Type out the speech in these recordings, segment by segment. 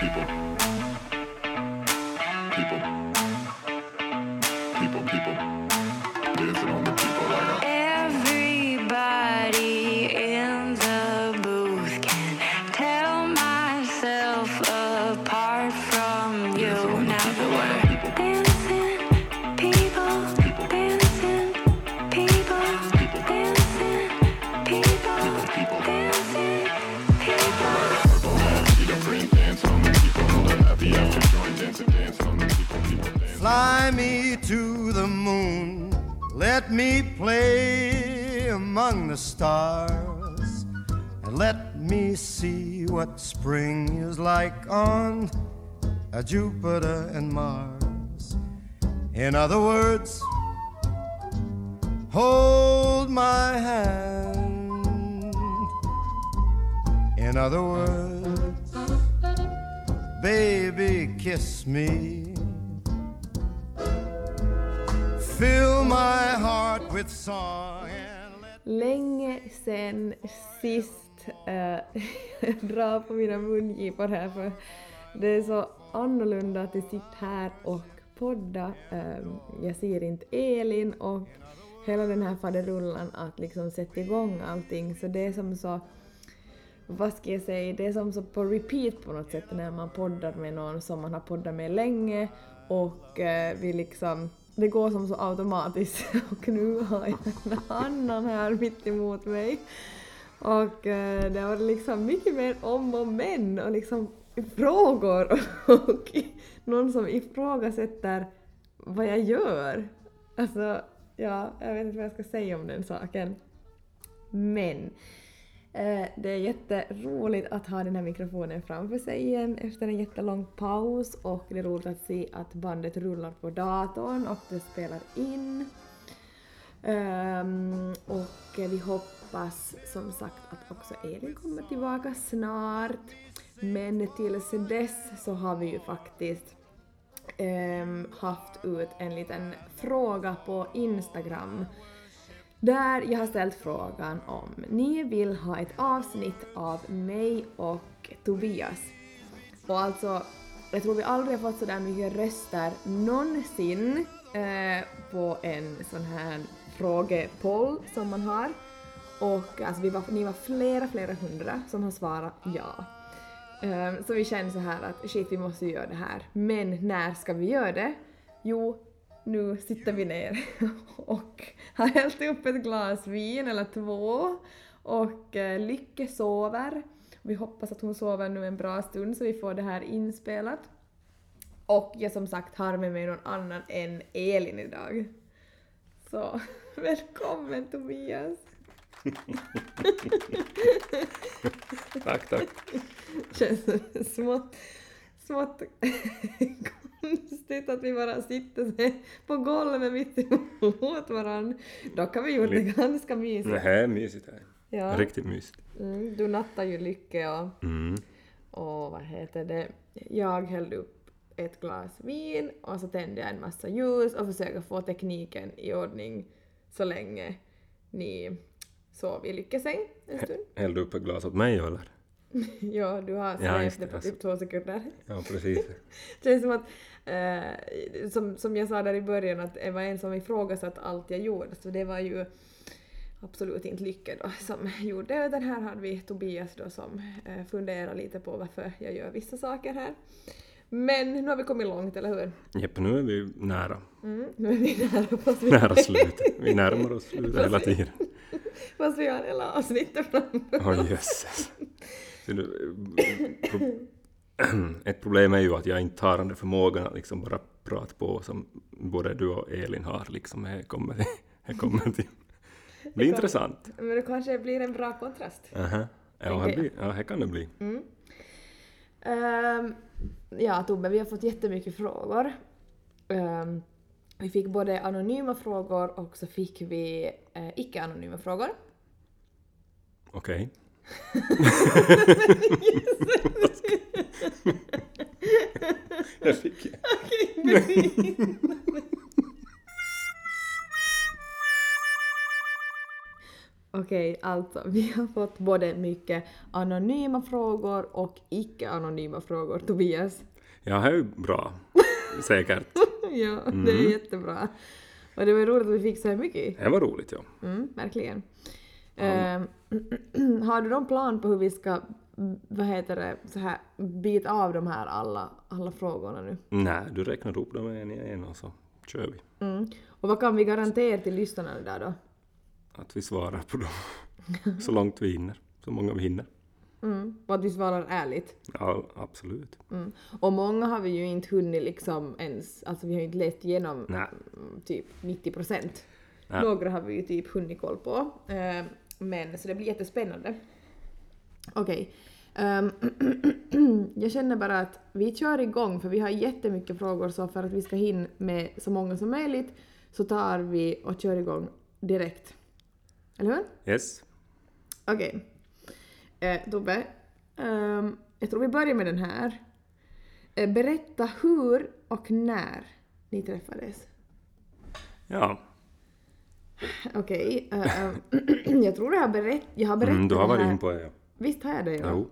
people. Me to the moon. Let me play among the stars. And let me see what spring is like on Jupiter and Mars. In other words, hold my hand. In other words, baby, kiss me. Fill my heart with song and Länge sen sist äh, drar på mina mungipor här för det är så annorlunda att sitta här och podda. Äh, eh, jag ser inte Elin och hela den här faderullan att liksom sätta igång allting så det är som så vad ska jag säga, det är som så på repeat på något sätt när man poddar med någon som man har poddat med länge och eh, vi liksom, det går som så automatiskt och nu har jag en annan här mitt emot mig. Och eh, det var liksom mycket mer om och men och liksom frågor och någon som ifrågasätter vad jag gör. Alltså, ja, jag vet inte vad jag ska säga om den saken. Men Eh, det är jätteroligt att ha den här mikrofonen framför sig igen efter en jättelång paus och det är roligt att se att bandet rullar på datorn och det spelar in. Ehm, och vi hoppas som sagt att också Elin kommer tillbaka snart. Men tills dess så har vi ju faktiskt ehm, haft ut en liten fråga på Instagram där jag har ställt frågan om ni vill ha ett avsnitt av mig och Tobias. Och alltså, jag tror vi aldrig har fått så där mycket röster någonsin eh, på en sån här frågepoll som man har. Och alltså vi var, ni var flera, flera hundra som har svarat ja. Eh, så vi känner så här att shit, vi måste göra det här. Men när ska vi göra det? Jo, nu sitter vi ner och har hällt upp ett glas vin eller två och eh, Lycke sover. Vi hoppas att hon sover nu en bra stund så vi får det här inspelat. Och jag som sagt har med mig någon annan än Elin idag. Så välkommen Tobias! Tack, tack. Känns smått, smått konstigt att vi bara sitter på golvet mitt emot varandra. Dock har vi gjort det ganska mysigt. Det här är mysigt här. Ja. Riktigt mysigt. Mm, du nattar ju Lycke och, Mm. och vad heter det, jag hällde upp ett glas vin och så tände jag en massa ljus och försöker få tekniken i ordning så länge ni sov i Lyckes säng en stund. Hällde upp ett glas åt mig eller? ja, du har Ja, släppt just det på typ två sekunder. Ja, precis. Det känns som att, eh, som, som jag sa där i början, att det var en som ifrågasatte allt jag gjorde, så det var ju absolut inte Lycke då som gjorde det, utan här hade vi Tobias då som eh, funderar lite på varför jag gör vissa saker här. Men nu har vi kommit långt, eller hur? Jepp, nu är vi nära. Mm, nu är vi nära, fast vi, Nära slutet. Vi närmar oss slutet hela tiden. fast vi har hela avsnittet framför Åh jösses. Ett problem är ju att jag inte har den där förmågan att liksom bara prata på som både du och Elin har. Liksom, det kommer till, det kommer till. Det blir intressant. Men det kanske blir en bra kontrast. Aha. Ja, Tänker det blir, ja, det kan det bli. Mm. Ehm, ja, Tobbe, vi har fått jättemycket frågor. Ehm, vi fick både anonyma frågor och så fick vi eh, icke-anonyma frågor. Okej. Jag fick... Okej, Okej, alltså vi har fått både mycket anonyma frågor och icke-anonyma frågor, Tobias. Ja, det är ju bra. Säkert. ja, det är jättebra. Och det var roligt att vi fick så här mycket. Det var roligt, ja. Mm, verkligen. Ehm, har du någon plan på hur vi ska, mm, vad heter det, så här bita av de här alla, alla frågorna nu? Nej, du räknar upp dem en i en och så kör vi. Mm. Och vad kan vi garantera till lyssnarna där då? Att vi svarar på dem. Så långt vi hinner. Så många vi hinner. Mm. Och att vi svarar ärligt. Ja, absolut. Mm. Och många har vi ju inte hunnit liksom ens, alltså vi har ju inte läst igenom Nej. mm, typ 90 procent. Några har vi ju typ hunnit koll på. Men så det blir jättespännande. Okej. Ehm, jag känner bara att vi kör igång för vi har jättemycket frågor så för att vi ska hinna med så många som möjligt så tar vi och kör igång direkt. Eller hur? Yes. Okej. Eh, Tobbe, ehm, jag tror vi börjar med den här. Eh, berätta hur och när ni träffades. Ja, Okej. eh, eh, jag tror jag har, berätt, jag har berättat mm, du har varit in på det. Ja. Visst har jag det? Ja. Jo.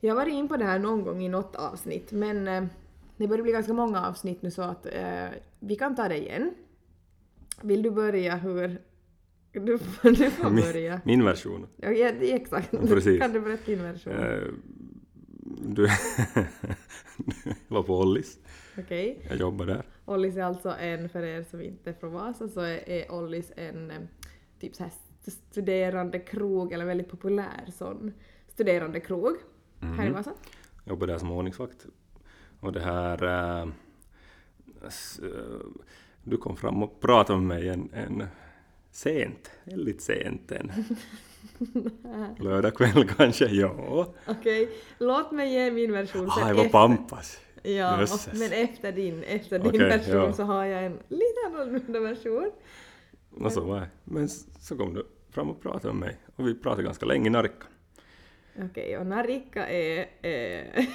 Jag har varit in på det här någon gång i något avsnitt men eh, det börjar bli ganska många avsnitt nu så att vi kan ta det igen. Vill du börja hur... Du, får- du får börja. Min version. Ja, ja, exakt. Precis. Kan du berätta din version? Du var på Ollis. Okej. Jag jobbade där. Ollis är alltså en, för er som inte är från Vasa, så är, är Ollis en typ så här studerande krog, eller väldigt populär sån studerande krog här i Vasa. Jag jobbade där som ordningsvakt. Och det här... eh, du kom fram och pratade med mig en, en sent, väldigt sent en lördag kväll kanske, ja. Okej, låt mig ge min version Ah, det var Pampas. Ja, och, men efter din, efter din Okej, version ja. så har jag en lite annorlunda version. Och så var. Men så kom du fram och pratade med mig. Och vi pratade ganska länge i Narika. Okej, och Narika är... är,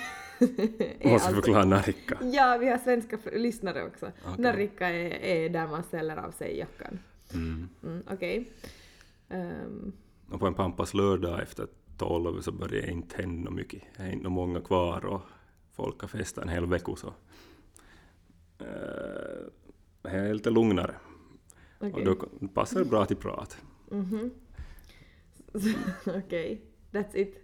är Måste förklara Narika. Ja, vi har svenska lyssnare också. Okej. Narika är, är där man ställer av sig jackan. Mm. Mm, Okej. Ehm, Och på en Pampas lördag efter tolv så började det inte hända mycket. Det är inte många kvar och folk har festat en hel vecka så. Det är lite lugnare. Okej. Och då passar det bra till prat. Mhm. Okej, that's it.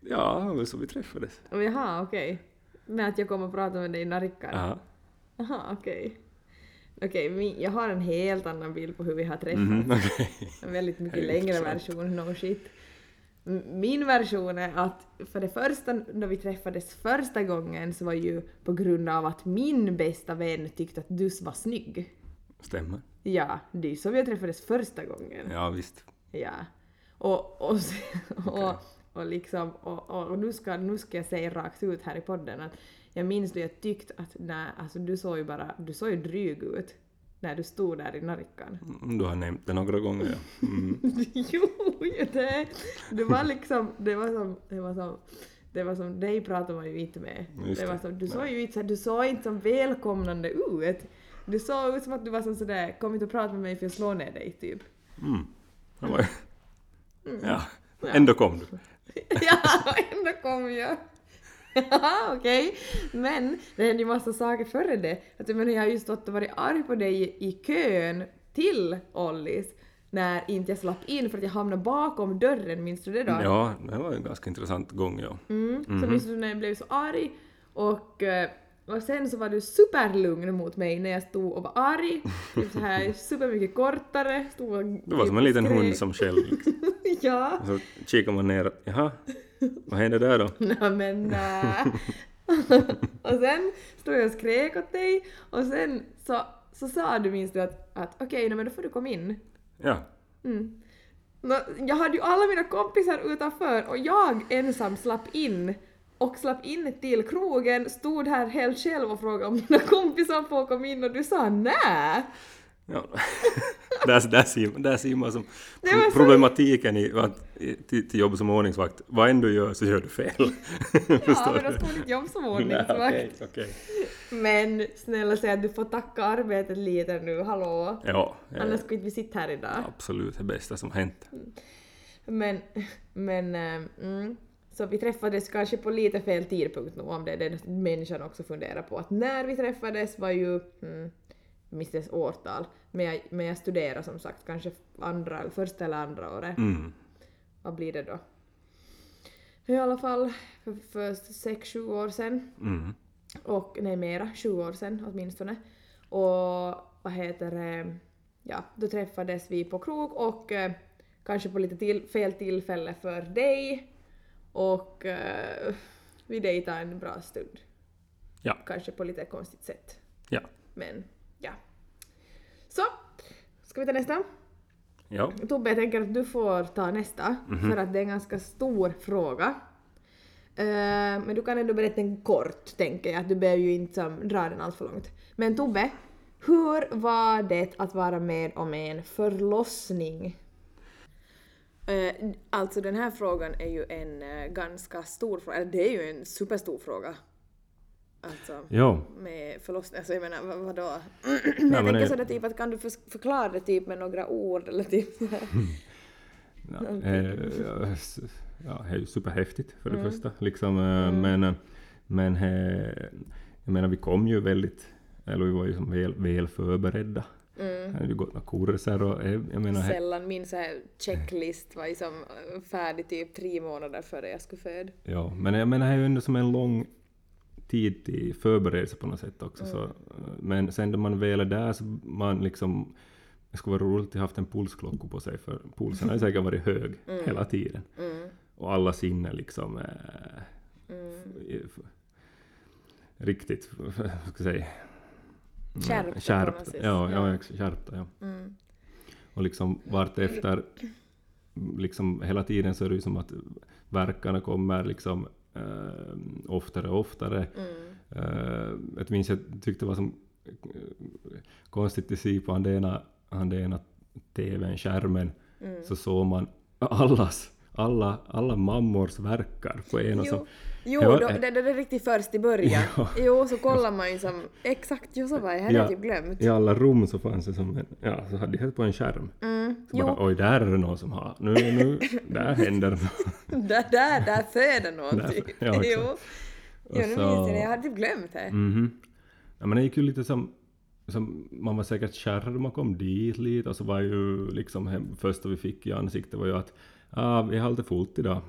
Ja, det var så vi träffades. Oh, Jaha, okej. Med att jag kommer att prata med dig i Narika? Ja. Jaha, okej. Okej, min- jag har en helt annan bild på hur vi har träffats. Mhm, okej. En väldigt mycket längre version, no shit. Min version är att för det första, när vi träffades första gången så var ju på grund av att min bästa vän tyckte att du var snygg. Stämmer. Ja, det är så vi träffades första gången. Ja, visst. Ja. Och, och, se- och, och liksom, och, och, och nu, ska, nu ska jag säga rakt ut här i podden att jag minns då jag tyckte att nej, alltså du såg ju bara, du såg ju dryg ut när du stod där i Narikan. Mm, Du har nämnt det några gånger, ja. Mm. jo, det! Det var liksom, det var som, det var som, det var som, dig pratar man ju inte med. Just det var som, du såg ju inte du såg inte som välkomnande ut. Du såg ut som att du var som sådär, kom inte och prata med mig för jag slår ner dig typ. Mm. Det var... Mm. Ja, ändå kom du. ja, ändå kom jag. Okej. Men det hände ju massa saker före det. Att, jag, menar, jag har ju stått och varit arg på dig i, i kön till Ollis när inte jag slapp in för att jag hamnade bakom dörren, minns du det då? Ja, det var en ganska intressant gång, ja. Mm. Så minns du när jag blev så arg och, eh, och sen så var du superlugn mot mig när jag stod och var arg. Typ så här supermycket kortare. Stod och Det var som en liten hund som skäll. Liksom. ja. Och så kikar man ner jaha, vad hände där då? Nej men nä. och sen stod jag och skrek åt dig och sen så, så sa du minst att, att okej, okay, men då får du komma in. Ja, Mm. Nå, jag hade ju alla mina kompisar utanför och jag ensam slapp in och slapp in till krogen, stod här helt själv och frågade om mina kompisar får komma in och du sa nä. Ja. där, där, ser, där ser man som problematiken i att, i- till, till jobb som ordningsvakt. Vad än du gör så gör du fel. Ja, men då du? ska man inte jobba som Nej, ordningsvakt. okej, okej. Men snälla säg att du får tacka arbetet lite nu, hallå? Ja, eh, Annars skulle inte vi sitta här idag. absolut det bästa som hänt. Men, men, eh, mm. Så vi träffades kanske på lite fel tidpunkt nu om det är det människan också funderar på. Att när vi träffades var ju, mm, minns dess årtal, men jag, men jag studerade som sagt kanske andra, eller första eller andra året. Mm. Vad blir det då? I alla fall för, för sex, sju år sedan. Mm. Och nej mera, sju år sedan åtminstone. Och vad heter det, ja då träffades vi på krog och eh, kanske på lite till, fel tillfälle för dig. Och eh, vi dejtade en bra stund. Ja. Kanske på lite konstigt sätt. Ja. Men ja. Så, ska vi ta nästa? Ja. Tobbe, jag tänker att du får ta nästa, för att det är en ganska stor fråga. Eh, men du kan ändå berätta den kort, tänker jag. Du behöver ju inte som, dra den allt för långt. Men Tobbe, hur var det att vara med om en förlossning? alltså den här frågan är ju en eh, ganska stor fråga, eller det är ju en superstor fråga. Alltså Ja. med förlossning, alltså jag menar vad, vadå? Nej, jag men tänker det- sådär typ att kan du förklara det typ med några ord eller typ. Ja, eh, ja, det är ju superhäftigt för det Mm. första. Liksom, eh, Men, eh, men eh, jag menar, vi kom ju väldigt, eller vi var ju som väl, väl förberedda. Mm. Det hade ju gått några kurser och eh, jag menar, Sällan min så här checklist var liksom eh, färdig typ tre månader före jag skulle föda. ja, men jag menar, det är ju ändå som en lång tid till förberedelse på något sätt också. Så, Mm. eh, men sen när man väl är där så man liksom det skulle vara roligt att ha haft en pulsklocka på sig för pulsen har ju säkert varit hög Mm. hela tiden. Och alla sinnen liksom eh, Mm. riktigt, vad ska jag säga, Skärpta på skärpt. något sätt. Ja, ja. Skärpta, ja. Mm. Och liksom vart efter, liksom hela tiden så är det ju som att verkarna kommer liksom eh, oftare och oftare. Mm. Eh, jag minns jag tyckte det var som eh, konstigt att se på det ena, TVn, skärmen, Mm. så såg man allas, alla, alla mammors verkar på en och som... jo Ja, då, eh. det, det är riktigt först i början. Ja. Jo, så kollar man ju som exakt ju så var jag hade Ja. typ glömt. I alla rum så fanns det som en, ja, så hade jag på en skärm. Mm. Så bara, Jo, oj, där är det någon som har, nu, nu, där händer något. där, där, där föder någonting. Där- ja, exakt. jo, Och jo nu så- minns jag det, jag hade typ glömt det. Mhm. Ja, men det gick ju lite som, som man var säkert kär man kom dit lite och så var ju liksom hem, första vi fick i ansiktet var ju att ah, vi har lite fullt idag.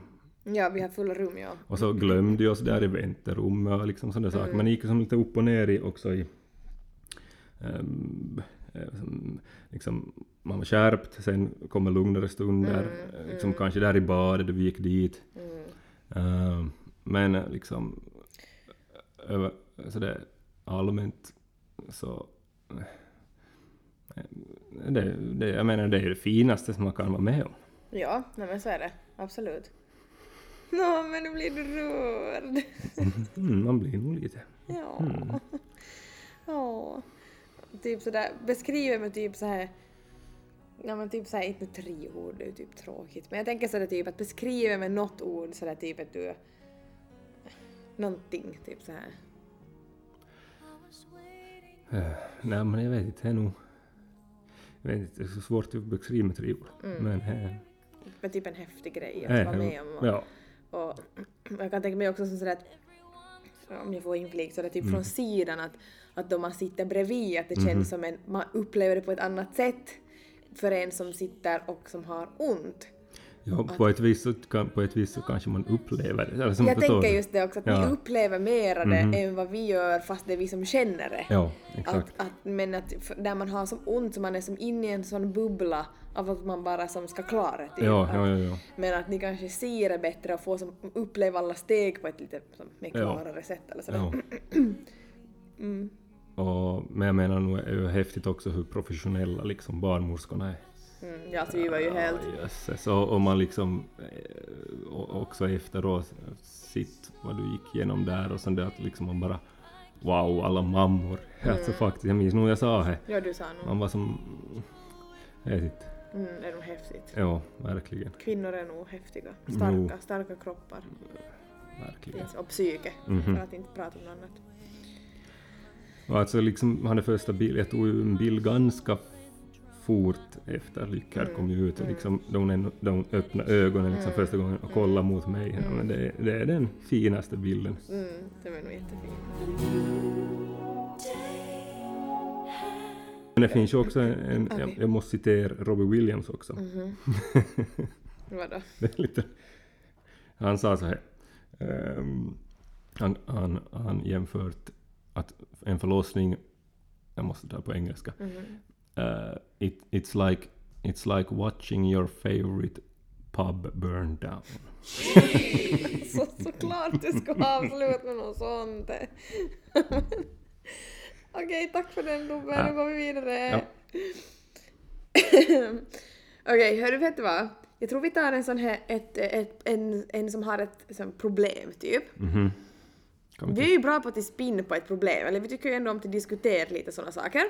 Ja, vi har fulla rum ja. Och så glömde vi oss där i väntrummet och liksom sådana saker. Men det gick ju som lite upp och ner i också i som, liksom, man var skärpt, sen kommer lugnare stunder, eh, liksom kanske där i badet, då vi gick dit. Ehm, men eh, liksom över, så det, allmänt så det, det, jag menar det är det finaste som man kan vara med om. Ja, nej men så är det. Absolut. Nå, men nu blir du rörd. Mm, man blir nog lite. Ja. Ja. Typ sådär, beskriver med typ så här. Ja men typ såhär, inte tre ord, det är typ tråkigt. Men jag tänker sådär typ att beskriva med något ord sådär typ att du... Någonting, typ så här. Eh, Nej men jag vet inte, det är nog... Jag vet inte, det är så svårt att beskriva med tre ord. Men... eh, Med typ en häftig grej att eh, vara med om. Och, Ja. Och jag kan tänka mig också som sådär att om jag får inflik så det typ Mm. från sidan att, att då man sitter bredvid att det känns Mhm. som en, man upplever det på ett annat sätt för en som sitter och som har ont. Ja, på ett vis så, på ett vis så kanske man upplever det. Som jag tänker just det också, att Ja. ni upplever mera det Mhm. än vad vi gör fast det är vi som känner det. Ja, exakt. Att, att, men att där man har som ont så man är som inne i en sån bubbla av att man bara som ska klara det. typ. Ja, ja, ja, ja. Men att ni kanske ser det bättre och får som uppleva alla steg på ett lite som, mer Ja. klarare sätt eller sådär. ja. Mm. Och, men jag menar nog är ju häftigt också hur professionella liksom barnmorskorna är. Mm, ja, alltså vi var ju helt... Ja, jösses. Och om man liksom eh, och också efteråt sitt vad du gick igenom där och sen det att liksom man bara wow, alla mammor. Alltså faktiskt, jag minns nog jag sa det. Ja, du sa nog. Man var som... Jag vet inte. Mm, det är nog häftigt. Ja, verkligen. Kvinnor är nog häftiga. Starka, Jo. starka kroppar. Verkligen. Och psyke, Mhm. för att inte prata om något annat. Och alltså liksom, han är första bild, jag tog ju en bild ganska fort efter Lyckar kom ju ut och liksom, de, de öppnade ögonen liksom första gången och kollade mot mig. Ja, men det, det är den finaste bilden. Mm, det var nog jättefint. Men det finns ju också en, Okej. jag, jag måste citera Robbie Williams också. Vadå? Det är lite, han sa så här. ehm, han, han, han jämfört att en förlossning, jag måste ta på engelska. Eh, it, it's, like, it's like watching your favorite pub burn down. Så, såklart du ska avsluta med något sånt. Okej, tack för den Lubbe. Ja. Nu går vi vidare. Ja. Okej, hörru vet du vad? Jag tror vi tar en sån här, ett, ett, en, en som har ett sån problem typ. Mhm. Kan Vi är ju bra på att spinna på ett problem, eller vi tycker ju ändå om att diskutera lite såna saker.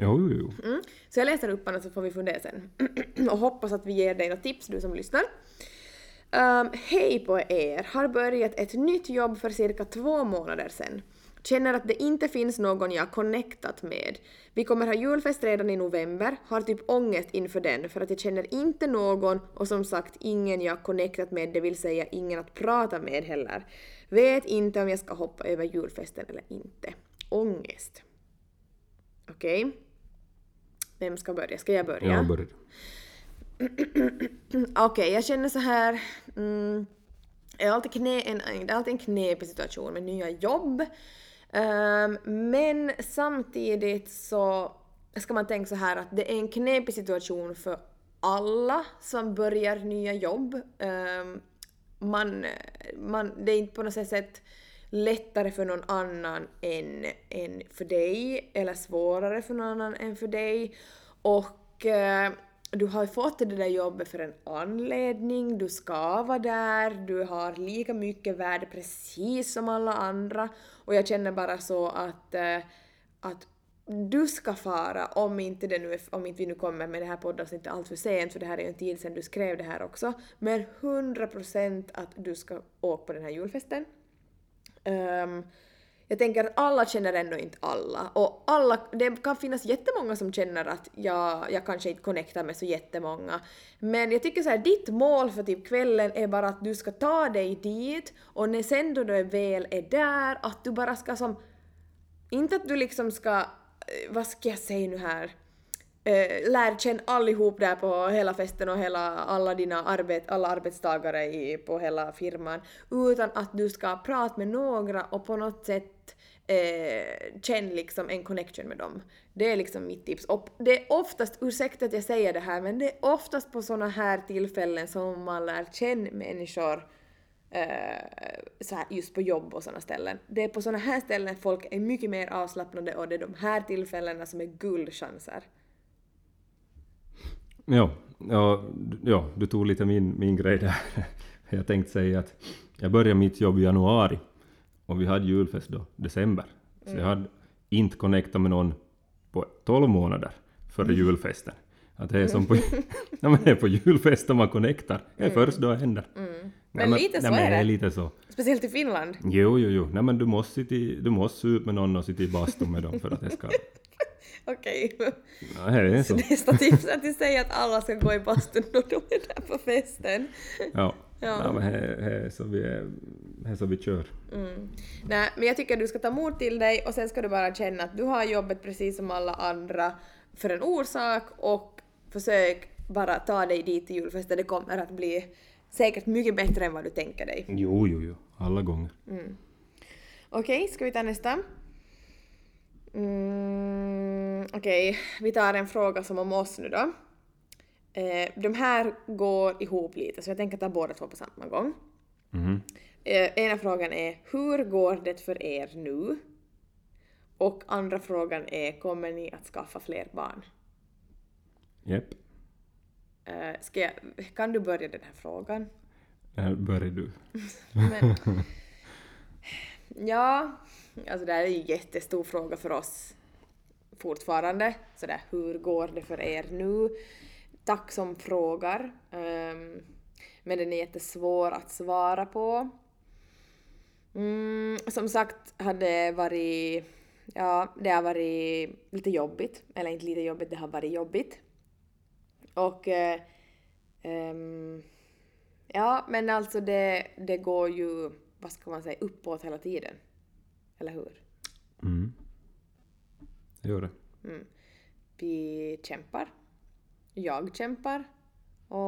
Jo, jo, jo. Mm. Så jag läser upp den så får vi fundera sen. och hoppas att vi ger dig några tips, du som lyssnar. Um, Hej på er! Har börjat ett nytt jobb för cirka två månader sedan. Känner att det inte finns någon jag connectat med. Vi kommer ha julfest redan i november, har typ ångest inför den för att jag känner inte någon och som sagt ingen jag connectat med, det vill säga ingen att prata med heller. Vet inte om jag ska hoppa över julfesten eller inte. Ångest. Okej. Vem ska börja? Ska jag börja? Jag börjar. Okej, jag känner så här. Mm, det, är alltid knä, en, det är alltid en knepig situation med nya jobb. Ehm, men samtidigt så ska man tänka så här att det är en knepig situation för alla som börjar nya jobb. Ehm, man, man, det är inte på något sätt lättare för någon annan än, än för dig, eller svårare för någon annan än för dig. Och eh, du har ju fått det där jobbet för en anledning, du ska vara där, du har lika mycket värde precis som alla andra. Och jag känner bara så att, eh, att du ska fara, om inte, det nu är, om inte vi nu kommer med det här poddavsnittet allt för sent, för det här är ju en tid sedan du skrev det här också, men 100% att du ska åka på den här julfesten. Um, jag tänker att alla känner ändå inte alla. Och alla, det kan finnas jättemånga som känner att jag, jag kanske inte connectar med så jättemånga. Men jag tycker så här, ditt mål för typ kvällen är bara att du ska ta dig dit och när sen då du väl är där, att du bara ska som... Inte att du liksom ska... Eh, vad ska jag säga nu här? Eh, lär känna allihop där på hela festen och hela, alla dina arbet, alla arbetstagare i, på hela firman, utan att du ska prata med några och på något sätt eh, känna liksom en connection med dem. Det är liksom mitt tips. Och det är oftast, ursäkta att jag säger det här, men det är oftast på såna här tillfällen som man lär känna människor eh, så här, just på jobb och såna ställen. Det är på såna här ställen folk är mycket mer avslappnade och det är de här tillfällena som är guldchanser. Ja, ja, ja, du tog lite min, min grej där. Jag tänkte säga att jag började mitt jobb i januari och vi hade julfest då, december. Så jag hade inte connectat med någon på 12 månader före julfesten. Att det är som på, ja, men det är på julfesten man connectar. Det är först då det händer. Men lite så nej, men är det. är lite så. Speciellt i Finland. Jo, jo, jo. Nej, men du måste, sitta du måste se ut med någon och sitta i bastun med dem för att det ska... Okej. Ja, det är så. Nästa tips är att säga att alla ska gå i bastun och de är där på festen. Ja. Ja. ja. men det det är så vi, är- det är så vi kör. Nej, men jag tycker att du ska ta mod till dig och sen ska du bara känna att du har jobbet precis som alla andra för en orsak och försök bara ta dig dit till julfesten. Det kommer att bli säkert mycket bättre än vad du tänker dig. Jo, jo, jo. Alla gånger. Okej, ska vi ta nästa? Mm, Okej, vi tar en fråga som om oss nu då. Eh, de här går ihop lite, så jag tänker ta båda två på samma gång. Mhm. Eh, ena frågan är hur går det för er nu? Och andra frågan är kommer ni att skaffa fler barn? Japp. Eh, ska jag, kan du börja den här frågan? Här börjar du. Men, Ja, alltså det här är ju en jättestor fråga för oss fortfarande. Så där, hur går det för er nu? Tack som frågar. Um, men den är jättesvår att svara på. Mm, som sagt har det varit, ja, det har varit lite jobbigt. Eller inte lite jobbigt, det har varit jobbigt. Och eh, um, ja, men alltså det, det går ju, vad ska man säga, uppåt hela tiden. Eller hur? Mm. Det gör det. Mm. Vi kämpar. Jag kämpar. Och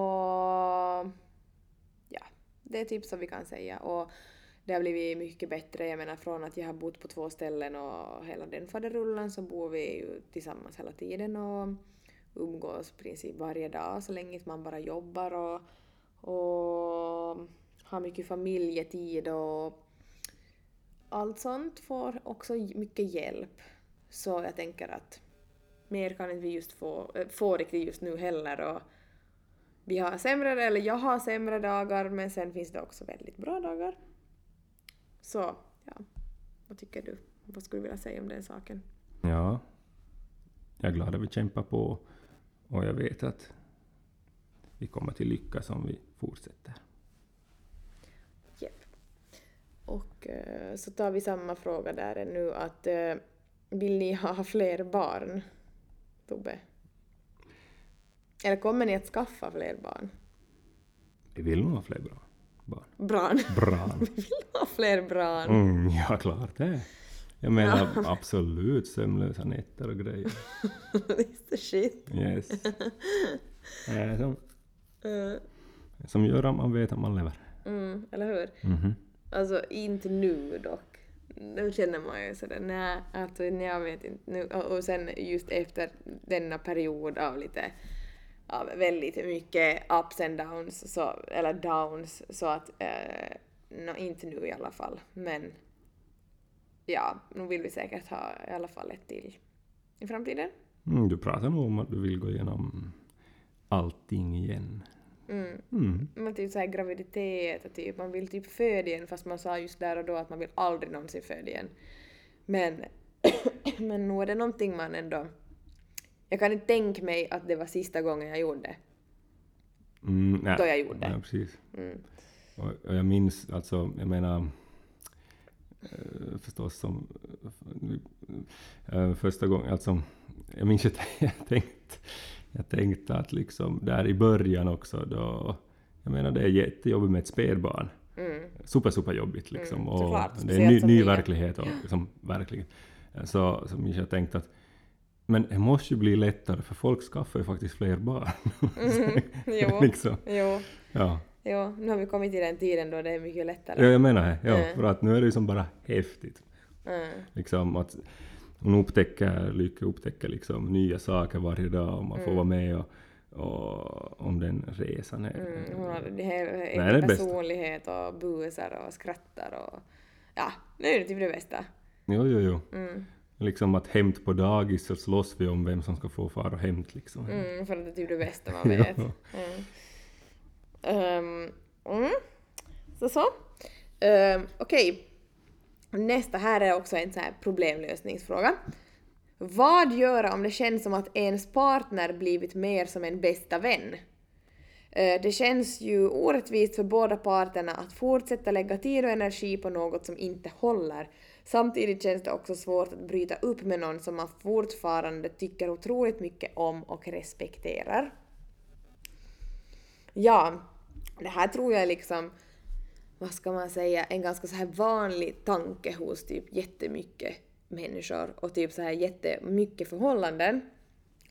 ja, det är typ så vi kan säga. Och det har blivit mycket bättre. Jag menar från att jag har bott på två ställen och hela den faderullen så bor vi ju tillsammans hela tiden och umgås i princip varje dag så länge man bara jobbar och, och har mycket familjetid och allt sånt får också mycket hjälp. Så jag tänker att mer kan inte vi just få, eh, få riktigt just nu heller och vi har sämre, eller jag har sämre dagar men sen finns det också väldigt bra dagar. Så, ja. Vad tycker du? Vad skulle du vilja säga om den saken? Ja. Jag är glad att vi kämpar på och jag vet att vi kommer till lyckas om vi fortsätter. Japp. Och eh, så tar vi samma fråga där nu att eh, vill ni ha fler barn? Tobbe? Eller kommer ni att skaffa fler barn? Vi vill nog ha fler bra barn. Bran? Bra. Vi vill ha fler barn. Mm, ja, klart det. Jag menar absolut sömnlösa nätter och grejer. This is shit. Yes. Eh, som, Eh, som gör att man vet att man lever. mm, eller hur? Mhm. Alltså inte nu dock. Nu känner man ju sådär, nej, alltså nej, jag vet inte nu. Och, och sen just efter denna period av lite, av väldigt mycket ups and downs, så, eller downs, så att, eh, nå, inte nu i alla fall, men ja, nu vill vi säkert ha i alla fall ett till i framtiden. Mm, du pratar nog om att du vill gå igenom allting igen. Mm. Mm. Men typ såhär graviditet och typ, man vill typ föda igen fast man sa just där och då att man vill aldrig någonsin föda igen. Men, men nog är det någonting man ändå... Jag kan inte tänka mig att det var sista gången jag gjorde det. Mm, nej. Då jag gjorde det. Ja, precis. Mm. Och, och jag minns, alltså, jag menar, eh, förstås som eh, första gången, alltså, jag minns att jag tänkte, jag tänkte att liksom där i början också då, jag menar det är jättejobbigt med ett spädbarn. Mm. Super, super jobbigt liksom. Mm, och det är en ny, ny verklighet och liksom, verkligen. Så, så jag tänkte att men det måste ju bli lättare för folk skaffar ju faktiskt fler barn. Mm. Jo, liksom. jo, Ja. jo, nu har vi kommit till den tiden då det är mycket lättare. ja, jag menar det. Ja, Mm. för att nu är det ju som bara häftigt. Mm. Liksom att hon upptäcker, Lykke upptäcker liksom nya saker varje dag och man får Mm. vara med och, och om den resan. Är, Mm, hon har det här, Nej, det är det bästa. personlighet och busar och skrattar och ja, nu är det typ det bästa. Jo, jo, jo. Mm. Liksom att hämt på dagis så slåss vi om vem som ska få fara och hämt liksom. Mm, för att det är typ det bästa man vet. Mm. Så så. Um, Okej. Nästa här är också en sån här problemlösningsfråga. Vad göra om det känns som att ens partner blivit mer som en bästa vän? Eh, det känns ju orättvist för båda parterna att fortsätta lägga tid och energi på något som inte håller. Samtidigt känns det också svårt att bryta upp med någon som man fortfarande tycker otroligt mycket om och respekterar. Ja, det här tror jag är liksom, vad ska man säga, en ganska så här vanlig tanke hos typ jättemycket människor och typ så här jättemycket förhållanden.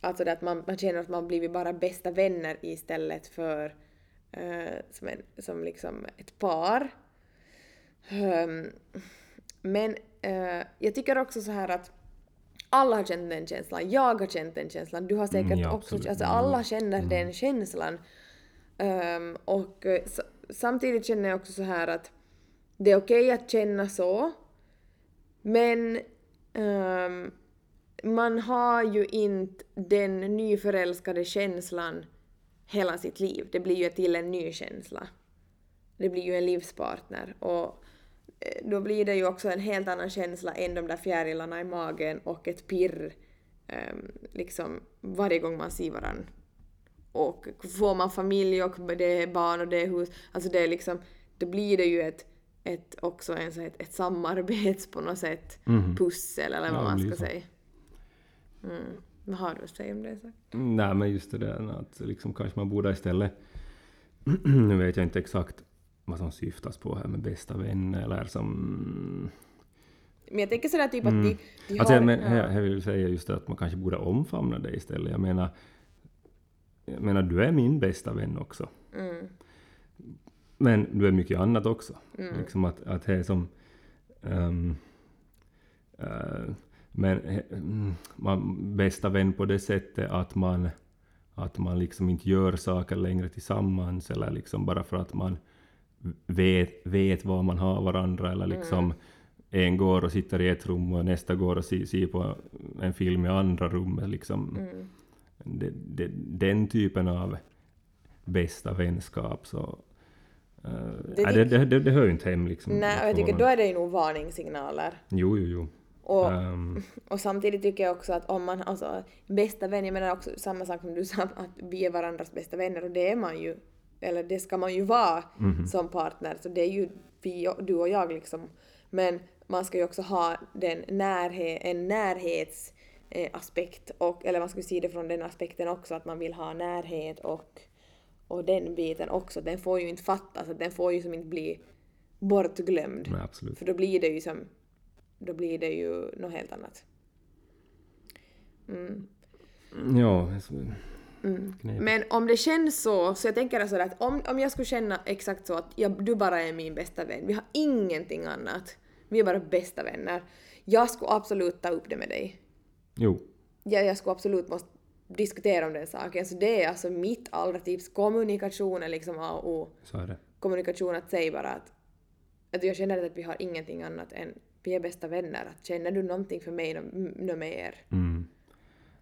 Alltså det att man, man känner att man blivit bara bästa vänner istället för eh, som, en, som liksom ett par. Ehm, men eh, jag tycker också så här att alla har känt den känslan, jag har känt den känslan, du har säkert Mm, ja, också, alltså Mm. alla känner den känslan. Ehm, och eh, s- samtidigt känner jag också så här att det är okej att känna så, men um, man har ju inte den nyförälskade känslan hela sitt liv. Det blir ju till en ny känsla. Det blir ju en livspartner och eh, då blir det ju också en helt annan känsla än de där fjärilarna i magen och ett pirr um, liksom varje gång man ser varandra. Och får man familj och det är barn och det är hus, alltså det är liksom, då blir det ju ett, ett också en, så här- ett, ett samarbets på något sätt pussel eller vad Ja, man ska så. säga. Mm. Vad har du att säga om det? Så? Nej, men just det där att liksom kanske man borde istället... nu vet jag inte exakt vad som syftas på här med bästa vän eller som... Men jag tänker sådär typ att de, de Alltså, har... jag, men, ja. jag, jag vill säga just det att man kanske borde omfamna det istället. Jag menar, jag menar du är min bästa vän också. Mm. Men du är mycket annat också. Liksom att, att det är som... ehm, eh, men mm, man, bästa vän på det sättet att man, att man liksom inte gör saker längre tillsammans eller liksom bara för att man vet, vet var man har varandra eller liksom en går och sitter i ett rum och nästa går och ser, ser på en film i andra rummet. Liksom. Det, det, den typen av bästa vänskap så... Uh, Det det, det, det, det hör ju inte hem liksom. Nej, och jag tycker då är det ju nog varningssignaler. Jo, jo, jo. Och, Ehm, och samtidigt tycker jag också att om man, alltså bästa vän, jag menar också samma sak som du sa, att vi är varandras bästa vänner och det är man ju, eller det ska man ju vara som partner, så det är ju vi, du och jag liksom. Men man ska ju också ha den närhet, en närhetsaspekt, eh, aspekt och, eller man ju se det från den aspekten också, att man vill ha närhet och, och den biten också. Den får ju inte fattas, att den får ju som inte bli bortglömd. nej, absolut. För då blir det ju som, då blir det ju något helt annat. Ja, så- knepigt. Men om det känns så, så jag tänker alltså att om, om jag skulle känna exakt så att jag, du bara är min bästa vän, vi har ingenting annat, vi är bara bästa vänner. Jag skulle absolut ta upp det med dig. Jo, Jag, jag skulle absolut måste diskutera om den saken. Så det är alltså mitt allra tips. Kommunikation är liksom A och O. så är det. Kommunikation att säga bara att, att jag känner att vi har ingenting annat än vi är bästa vänner. Att känner du någonting för mig, nå- nå mer? Mm.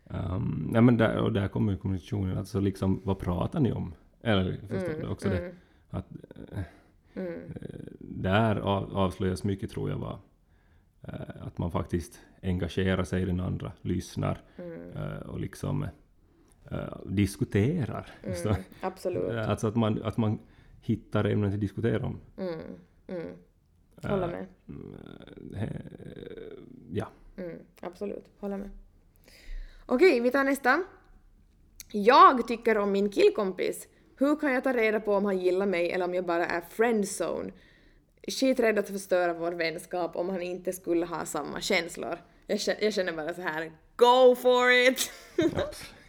Um, nej, men där, och där kommer ju kommunikationen, alltså liksom vad pratar ni om? Eller förstår Mm, du också det? Att, eh, eh, där av, avslöjas mycket tror jag eh, att man faktiskt engagerar sig i den andra, lyssnar Mm. eh, och liksom eh, diskuterar. Så, Absolut. eh, alltså att man, att man hittar ämnen att diskutera om. Mm, mm. Håller med. Eh, ja. Mm, absolut, håller med. Okej, vi tar nästa. Jag tycker om min killkompis. Hur kan jag ta reda på om han gillar mig eller om jag bara är friendzone? Skiträdd att förstöra vår vänskap om han inte skulle ha samma känslor. Jag känner, jag känner bara så här, go for it!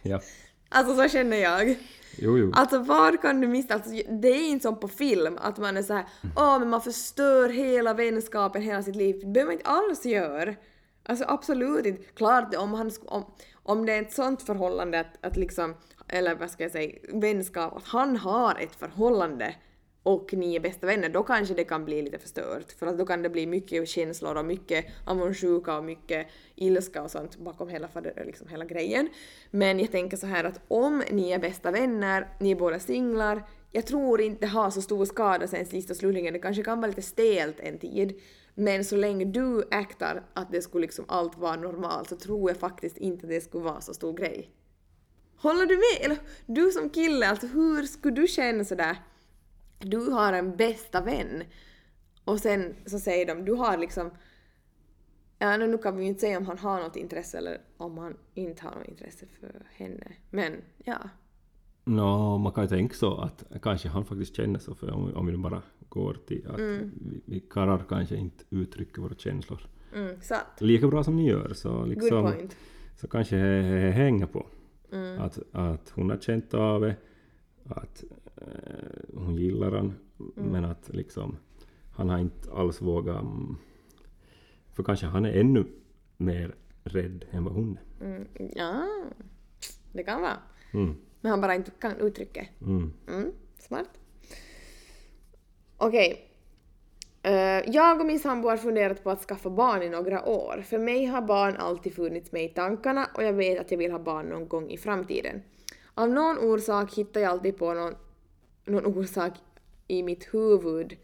ja. alltså så känner jag. Jo, jo. Alltså var kan du missa? Alltså, det är inte som på film att man är så här, åh men man förstör hela vänskapen, hela sitt liv. Det behöver man inte alls göra. Alltså absolut inte. Klart om, han, om, om det är ett sånt förhållande att, att liksom, eller vad ska jag säga, vänskap, att han har ett förhållande och ni är bästa vänner, då kanske det kan bli lite förstört. För att då kan det bli mycket känslor och mycket avundsjuka och mycket ilska och sånt bakom hela, liksom hela grejen. Men jag tänker så här att om ni är bästa vänner, ni är båda singlar, jag tror inte det har så stor skada sen sist och slutligen, det kanske kan vara lite stelt en tid. Men så länge du aktar att det skulle liksom allt vara normalt så tror jag faktiskt inte det skulle vara så stor grej. Håller du med? Eller du som kille, alltså hur skulle du känna sådär? Du har en bästa vän och sen så säger de, du har liksom Ja, nu kan vi ju inte säga om han har något intresse eller om han inte har något intresse för henne. Men ja. Nå, man kan ju tänka så att kanske han faktiskt känner så, för om, om vi bara går till att Mm. vi, vi karlar kanske inte uttrycker våra känslor Mm, sant. lika bra som ni gör, så Good liksom point. så kanske det hänger på. Mm. Att, att hon har känt av det, att hon gillar han, Mm. men att liksom han har inte alls vågat... mm, För kanske han är ännu mer rädd än vad hon är. Mm, ja, det kan vara. Mm, Men han bara inte kan uttrycka. mm. Mm, smart. Okej. Eh, jag och min sambo har funderat på att skaffa barn i några år. För mig har barn alltid funnits med i tankarna och jag vet att jag vill ha barn någon gång i framtiden. Av någon orsak hittar jag alltid på någon, någon orsak i mitt huvud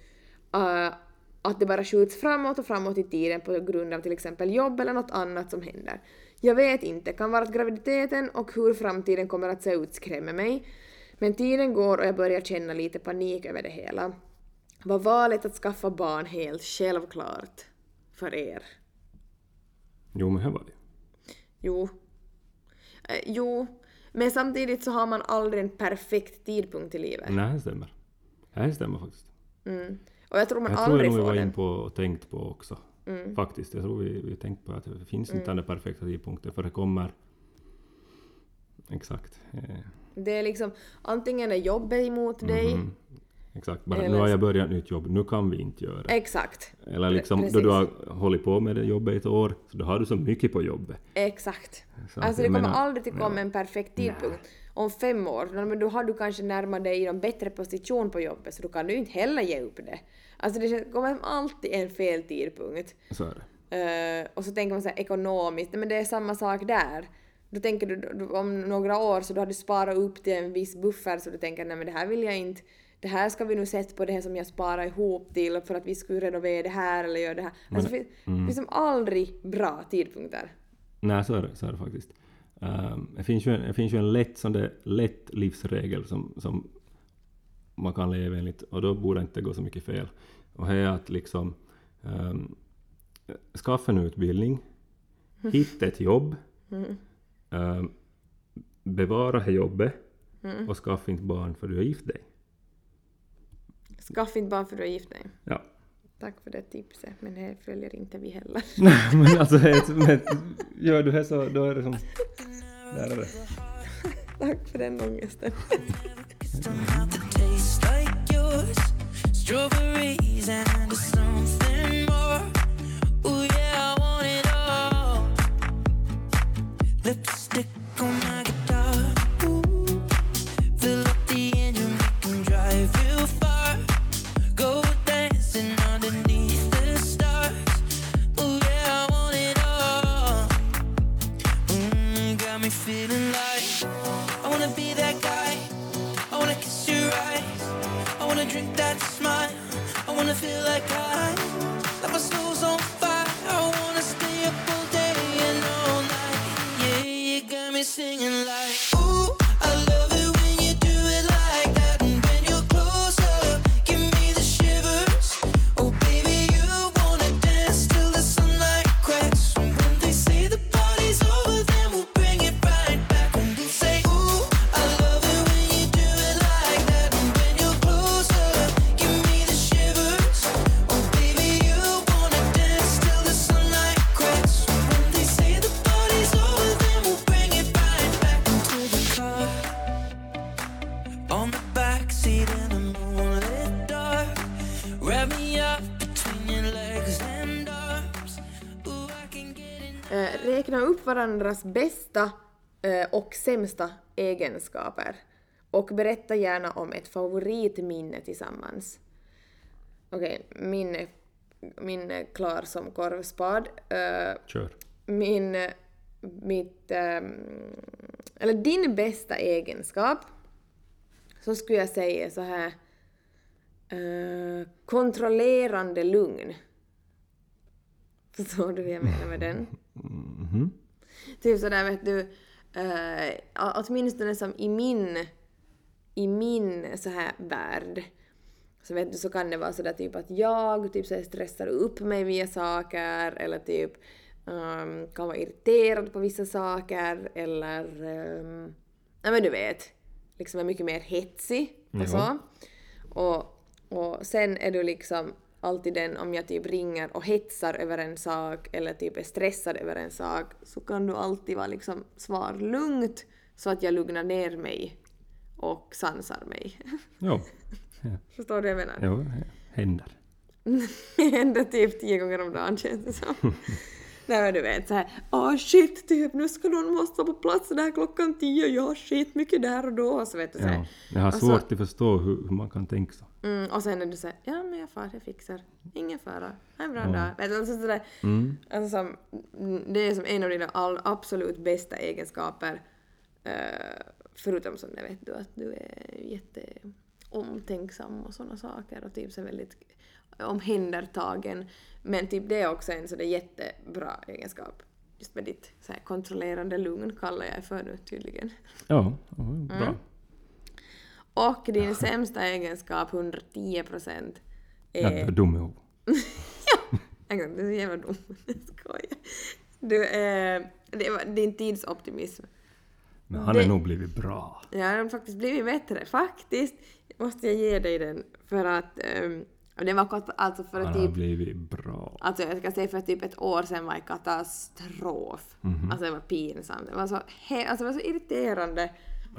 eh, att det bara skjuts framåt och framåt i tiden på grund av till exempel jobb eller något annat som händer. Jag vet inte, kan vara att graviditeten och hur framtiden kommer att se ut skrämmer mig. Men tiden går och jag börjar känna lite panik över det hela. Var valet att skaffa barn helt självklart för er? Jo, men här var det. Jo. Eh, jo, men samtidigt så har man aldrig en perfekt tidpunkt i livet. Nej, det stämmer. Det stämmer faktiskt. Mm. Och jag tror man Jag tror aldrig nog vi får var in på och tänkt på också. Faktiskt. Jag tror vi, vi tänkt på att det finns inte den perfekta tidpunkten för det kommer... Exakt. Eh, Det är liksom, antingen är jobbet emot dig, mhm. Exakt. Bara, nu har jag börjat nytt jobb, nu kan vi inte göra det. exakt, Eller liksom precis. då du har hållit på med det jobbet i ett år, så då har du så mycket på jobbet. exakt. Så Alltså det kommer menar- aldrig till komma en perfekt tidpunkt. Om fem år, men då har du kanske närmat dig i en bättre position på jobbet så då kan du inte heller ge upp det. Alltså det kommer alltid en fel tidpunkt. Så är det. Eh, och så tänker man så här ekonomiskt, men det är samma sak där. Då tänker du om några år så då har du sparat upp till en viss buffer så du tänker nej men det här vill jag inte, det här ska vi nu sätta på det här som jag sparar ihop till för att vi skulle renovera det här eller göra det här. Alltså det finns det finns som aldrig bra tidpunkter. Nej, så är det, så är det faktiskt. Um, det, finns ju en, det finns ju en lätt, sån där, lätt livsregel som, som man kan leva enligt och då borde det inte gå så mycket fel. Och det är att liksom um, skaffa en utbildning, hitta ett jobb, um, bevara det jobbet och skaffa inte barn för du har gift dig. Skaffa inte barn för du har gift dig. Ja. Tack för det tipset, men det följer inte vi heller. men alltså, men, gör du det så då är det som... Där är det. Tack för den ångesten. Strawberries and something varandras bästa eh, och sämsta egenskaper. Och berätta gärna om ett favoritminne tillsammans. Okej, min, min är klar som korvspad. Eh, Kör. min, mitt, ehm, eller din bästa egenskap, så skulle jag säga så här, eh, kontrollerande lugn. Förstår du vad jag menar med den? Mhm. Typ sådär vet du, uh, åtminstone som i min, i min så här värld, så vet du så kan det vara sådär typ att jag typ så stressar upp mig via saker eller typ ehm, kan vara irriterad på vissa saker eller um, nej men du vet, liksom är mycket mer hetsig och Ja. så. Och, och sen är du liksom alltid den om jag typ ringer och hetsar över en sak eller typ är stressad över en sak så kan du alltid vara liksom svar lugnt så att jag lugnar ner mig och sansar mig. Jo. Förstår du vad jag menar? Jo, händer. Det händer typ tio gånger om dagen känns det som. Nej men du vet såhär, åh shit typ nu ska någon måste på plats där klockan tio, jag har skit mycket där och då. Så vet du såhär. Ja. Jag har Och så- svårt att förstå hur, hur man kan tänka så. Mm, och sen är du såhär, ja men jag far, jag fixar. Ingen fara. Ha en bra Ja. dag. Alltså sådär, Mm. alltså som, mm, det är som en av dina all, absolut bästa egenskaper. eh, förutom som det vet du att du är jätte omtänksam och sådana saker och typ så väldigt omhändertagen. Men typ det är också en sådär jättebra egenskap. Just med ditt så kontrollerande lugn kallar jag för nu tydligen. Ja, ja, bra. Mm. Och din sämsta egenskap, 110 procent, Jag är... är dum i huvudet. En gång, du är så jävla dum. Jag skojar. Du är... Det var din tidsoptimism. Men han Det- har nog blivit bra. Ja, den har faktiskt blivit bättre. Faktiskt måste jag ge dig den för att... Um, den var kort, alltså för Han att har typ... blivit bra. Alltså jag ska säga för typ ett år sedan var det katastrof. Mhm. Alltså det var pinsamt. Det var så, he- alltså det var så irriterande.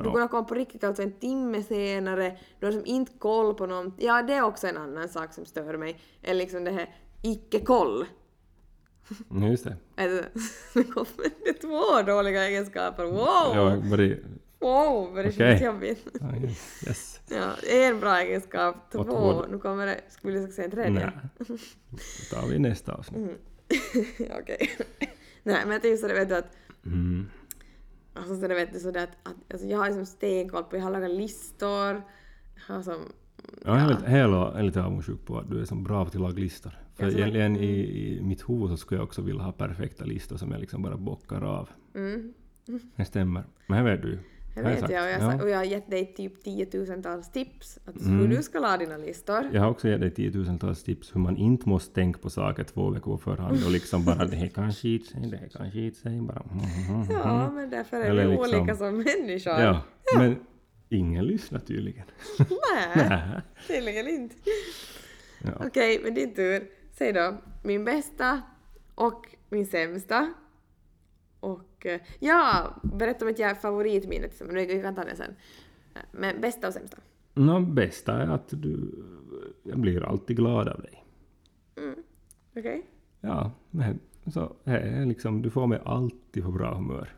Du kunde komma på riktigt alltså en timme senare, du har liksom inte koll på någonting. Ja, det är också en annan sak som stör mig. Är liksom det här icke-koll. Ja, Just det. Nu kommer det två dåliga egenskaper. Wow! Ja, var det... Wow, vad det Okej. känns jobbigt. ja, Yes. Ja, en bra egenskap, två. Två- Nu kommer det, skulle jag säga en tredje. Nej. Då tar vi nästa avsnitt. Mm. Okej. Nej, men jag tänkte så det vet du att Mm. Alltså så det vet du sådär att, att alltså jag har liksom stenkoll på, jag har lagat listor, jag har som... Ja, jag är hela, lite avundsjuk på att du är så bra på att laga listor. För tror- egentligen i, i mitt huvud så skulle jag också vilja ha perfekta listor som jag liksom bara bockar av. Mm. Det stämmer. Men det vet du ju. Jag Har vet jag, och jag, ja. och jag har gett dig typ tiotusentals tips att Mm. hur du ska laga dina listor. Jag har också gett dig tiotusentals tips hur man inte måste tänka på saker två veckor förhand och liksom bara det här kan skit sig, det här kan skit sig, bara mm, mm, mm. Ja, men därför är Eller vi liksom- olika som människor. Ja, men ingen lyssnar tydligen. Nej, tydligen inte. Ja. Okej, men din tur. Säg då, min bästa och min sämsta. Och eh, ja, berätta om ett favoritminne till exempel. Vi kan ta det sen. Men bästa och sämsta. Nå, bästa är att du... Jag blir alltid glad av dig. Okej? Ja, men så det är liksom, du får mig alltid på bra humör.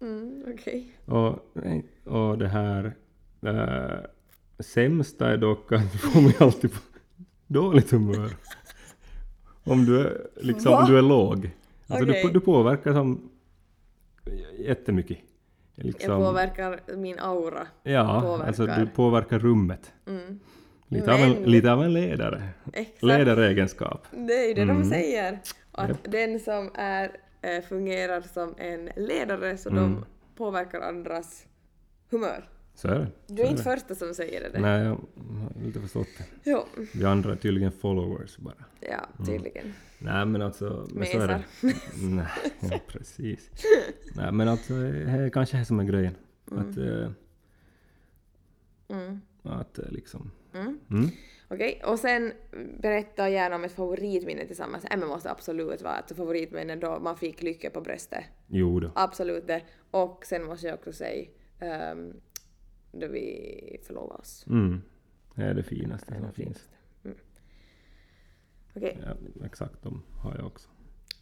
Mm, okej. Och, och det här äh, sämsta är dock att du får mig alltid på dåligt humör. Om du är, liksom, Va? du är låg. Alltså Okej. du, du påverkar som jättemycket. Liksom, Jag påverkar min aura. Ja, påverkar. alltså du påverkar rummet. Mm. Lite, av en, lite av en ledare. Exakt. Ledaregenskap. Det är ju det Mm. de säger. Att den som är, eh, fungerar som en ledare så Mm. de påverkar andras humör. Så är det. Du så är är inte det. första som säger det. Nej, jag har inte förstått det. Jo. Vi andra är tydligen followers bara. Ja, tydligen. Nej men alltså... Men så är det. Nej, ja, precis. Nej men alltså, det är kanske det som är grejen. Att... eh, Mm. Att eh, liksom... Mm. Mm. Okej, och sen berätta gärna om ett favoritminne tillsammans. Äh, men måste absolut vara ett favoritminne då man fick lycka på bröstet. Jo då. Absolut det. Och sen måste jag också säga um, då vi förlovade oss. Mm. Det är det finaste är som finns. Mm. Okej, Ja, exakt, de har jag också.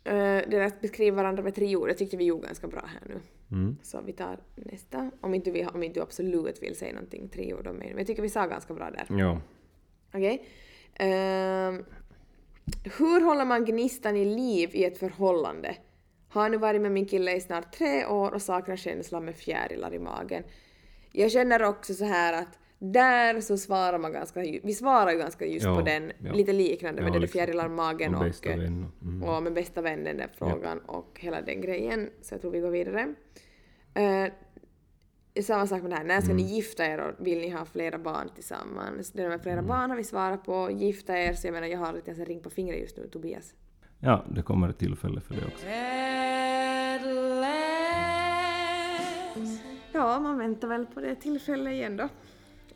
eh, det där att beskriva varandra med tre ord, det tyckte vi gjorde ganska bra här nu. Mm. Så vi tar nästa. Om inte, vi, om inte du absolut vill säga någonting, tre ord om mig. Men jag tycker vi sa ganska bra där. Ja. Okej. Ehm, hur håller man gnistan i liv i ett förhållande? Har nu varit med min kille i snart tre år och saknar känslan med fjärilar i magen. Jag känner också så här att där så svarar man ganska, vi svarar ju ganska just Ja, på den, ja. lite liknande med Ja, det där liksom. fjärilar magen Och och, bästa vän. och- Mm. och med bästa vännen den frågan och hela den grejen. Så jag tror vi går vidare. Uh, samma sak med det här, när ska ni Mm. gifta er och vill ni ha flera barn tillsammans? Det där med flera Mm. barn har vi svarat på. Gifta er, så jag menar jag har en ring på fingret just nu, Tobias. Ja, det kommer ett tillfälle för det också. Ja, man väntar väl på det tillfället igen då.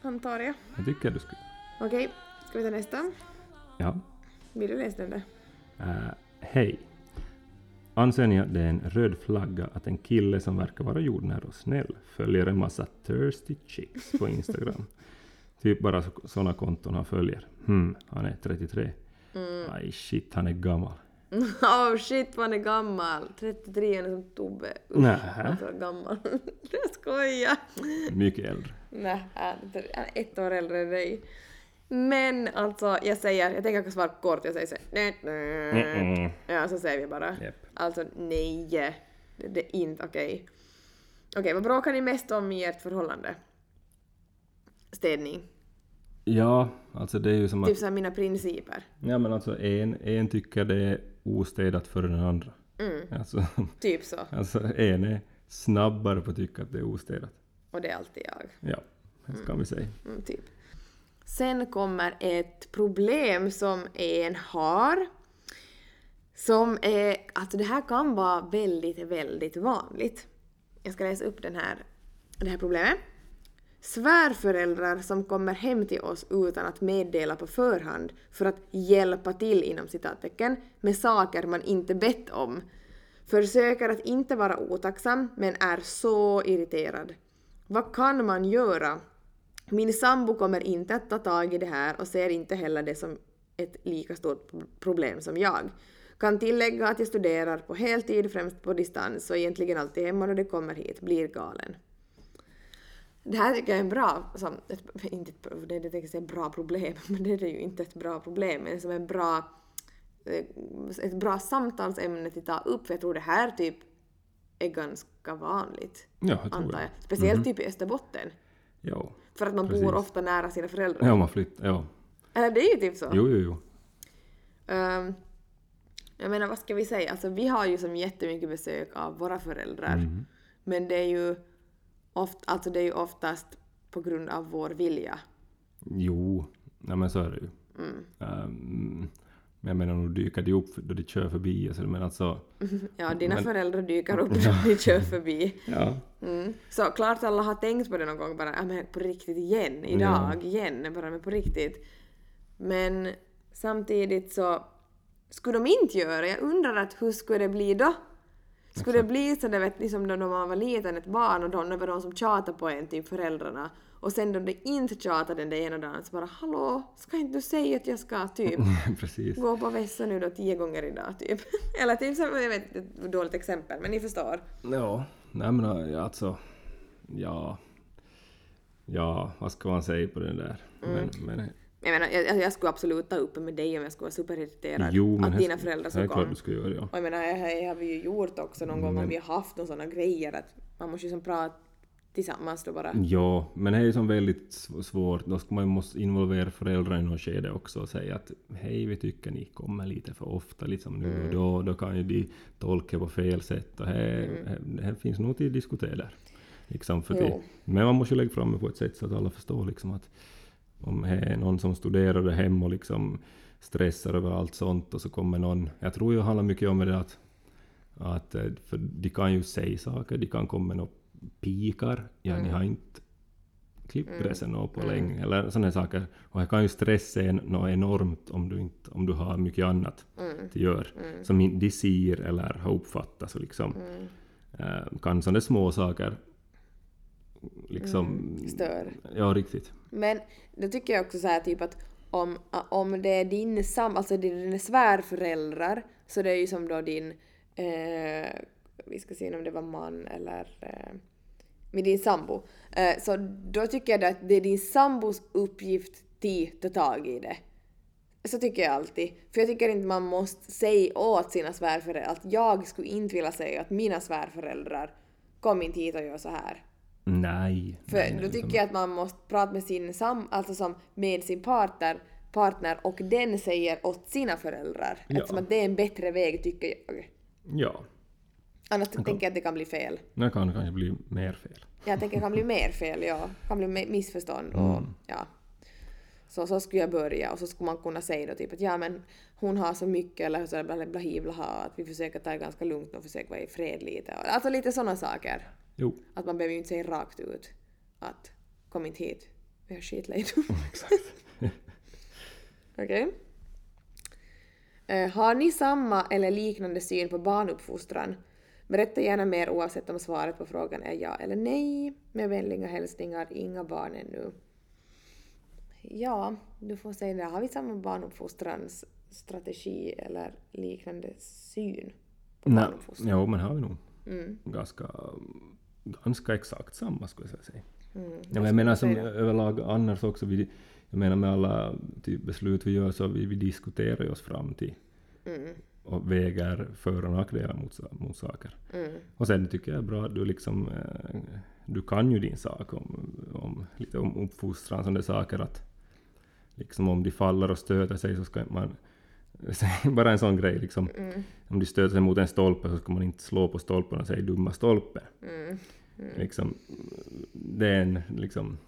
Antar jag. Jag tycker du skulle... Okej, ska vi ta nästa? Ja. Vill du läsa den där? Eh, Hej. Anser ni att det är en röd flagga att en kille som verkar vara jordnära och snäll följer en massa thirsty chicks på Instagram? typ bara sådana konton han följer. Hmm, han är 33. Mm. Aj shit, han är gammal. oh shit vad han är gammal! 33 är som Tobbe. Usch, Nä. Han är gammal. jag skojar! Mycket äldre. Nej, han är ett år äldre än dig. Men alltså, jag säger, jag tänker svara kort, jag säger så nej, nej. Mm-mm. Ja, så säger vi bara. Alltså nej, det, det är inte okej. Okej, vad bråkar ni mest om i ert förhållande? Städning. Ja, alltså det är ju som att... Typ såhär mina principer. Ja men alltså en, en tycker det är ostädat före den andra. Mm, Alltså, typ så. alltså en är snabbare på att tycka att det är ostädat. Och det är alltid jag. Ja, det kan vi säga. Mm, typ. Sen kommer ett problem som en har. Som är, alltså det här kan vara väldigt, väldigt vanligt. Jag ska läsa upp den här, det här problemet. Svärföräldrar som kommer hem till oss utan att meddela på förhand för att hjälpa till inom citattecken med saker man inte bett om. Försöker att inte vara otacksam men är så irriterad. Vad kan man göra? Min sambo kommer inte att ta tag i det här och ser inte heller det som ett lika stort problem som jag. Kan tillägga att jag studerar på heltid, främst på distans och egentligen alltid hemma när det kommer hit, blir galen. Det här tycker jag är en bra, som ett, inte ett, det, det tänker säga bra problem, men det är ju inte ett bra problem, men som en bra, eh, ett bra samtalsämne att ta upp, för jag tror det här typ är ganska vanligt. Ja, jag tror antar det. jag. Speciellt typ i Österbotten. Ja. För att man Precis. bor ofta nära sina föräldrar. Ja, man flyttar. Ja. Eller det är ju typ så. Jo, jo, jo. Ehm, jag menar, vad ska vi säga? Alltså vi har ju som jättemycket besök av våra föräldrar. Men det är ju oft, alltså det är ju oftast på grund av vår vilja. Jo, nej men så är det ju. Mm. Ehm, men jag menar, nu dyker de upp då de kör förbi. Alltså, men alltså, Ja, dina Men- föräldrar dyker upp när vi kör förbi. ja. Mm. Så klart alla har tänkt på det någon gång bara, ja men på riktigt igen, idag, igen, bara men på riktigt. Men samtidigt så, skulle de inte göra jag undrar att hur skulle det bli då? Skulle det bli så det vet ni som när man var liten, ett barn och de, det var de som tjatade på en, typ föräldrarna. Och sen då de inte tjatade den där ena dagen så bara hallå, ska inte du säga att jag ska typ gå på vässa nu då tio gånger idag typ. Eller typ som, jag vet, ett dåligt exempel men ni förstår. Ja, nej men alltså, ja. Ja, vad ska man säga på den där? Mm. Men, men, Jag menar, jag, jag skulle absolut ta upp med dig om jag skulle vara superirriterad jo, men att dina föräldrar skulle komma. du ska göra ja. Och jag menar, det har vi ju gjort också någon gång om Men- vi har haft några sådana grejer att man måste ju som prata tillsammans då bara. Ja, men det är ju som väldigt sv- svårt. Då ska man ju måste involvera föräldrar i något skede också och säga att hej, vi tycker ni kommer lite för ofta liksom nu Mm. och då. Då kan ju de tolka på fel sätt och här, här, här finns nog till att diskutera där. Liksom för Mm. Det. Men man måste ju lägga fram det på ett sätt så att alla förstår liksom att om det är någon som studerar där hemma och liksom stressar över allt sånt och så kommer någon. Jag tror ju det handlar mycket om det att, att eh, för de kan ju säga saker, de kan komma med några pikar. Ja, ni har inte klippt gräset nå på länge, eller sådana saker. Och det kan ju stressa en något enormt om du, inte, om du har mycket annat att göra, som inte de ser eller har uppfattat. Så liksom, eh, kan sådana små saker liksom... Stör. Ja, riktigt. Men då tycker jag också så här typ att om, om det är din sam, alltså det är dina svärföräldrar så det är ju som då din, eh, vi ska se om det var man eller eh, med din sambo. Eh, så då tycker jag att det är din sambos uppgift att ta tag i det. Så tycker jag alltid. För jag tycker inte man måste säga åt sina svärföräldrar att jag skulle inte vilja säga att mina svärföräldrar kom inte hit och gör så här. Nej. För nej, då nej, tycker jag att man måste prata med sin sam, alltså som med sin partner, partner och den säger åt sina föräldrar. Ja. Eftersom att det är en bättre väg tycker jag. Ja, Annars tänker jag att det kan bli fel. det kan kanske bli mer fel. Jag tänker det kan bli mer fel, ja. Det kan bli missförstånd och Mm. ja. Så, så skulle jag börja och så skulle man kunna säga då typ att ja men hon har så mycket eller så bla bla hi, bla, ha, att vi försöker ta det ganska lugnt och försöka vara i fred lite. Alltså lite sådana saker. Jo, Att man behöver ju inte säga rakt ut att kom inte hit, vi har skitlejd. exakt. Okej. Eh, har ni samma eller liknande syn på barnuppfostran? Berätta gärna mer oavsett om svaret på frågan är ja eller nej. Med vänliga hälsningar, inga barn ännu. Ja, du får säga det. Har vi samma barnuppfostransstrategi eller liknande syn på Nej, barnuppfostran? jo, men har vi nog Mm. ganska, ganska exakt samma skulle jag säga. Mm, Ja, men jag menar som det. överlag annars också, vi, jag menar med alla typ beslut vi gör så vi, vi diskuterar ju oss fram till Mm, och väger för och nackdelar mot, mot saker. mm, Och sen tycker jag är bra att du liksom, eh, du kan ju din sak om, om, lite om uppfostran, sådana saker att, liksom om de faller och stöter sig så ska man bara en sån grej liksom. Om de stöter sig mot en stolpe så ska man inte slå på stolpen och säga dumma stolpe. Liksom, det är en liksom...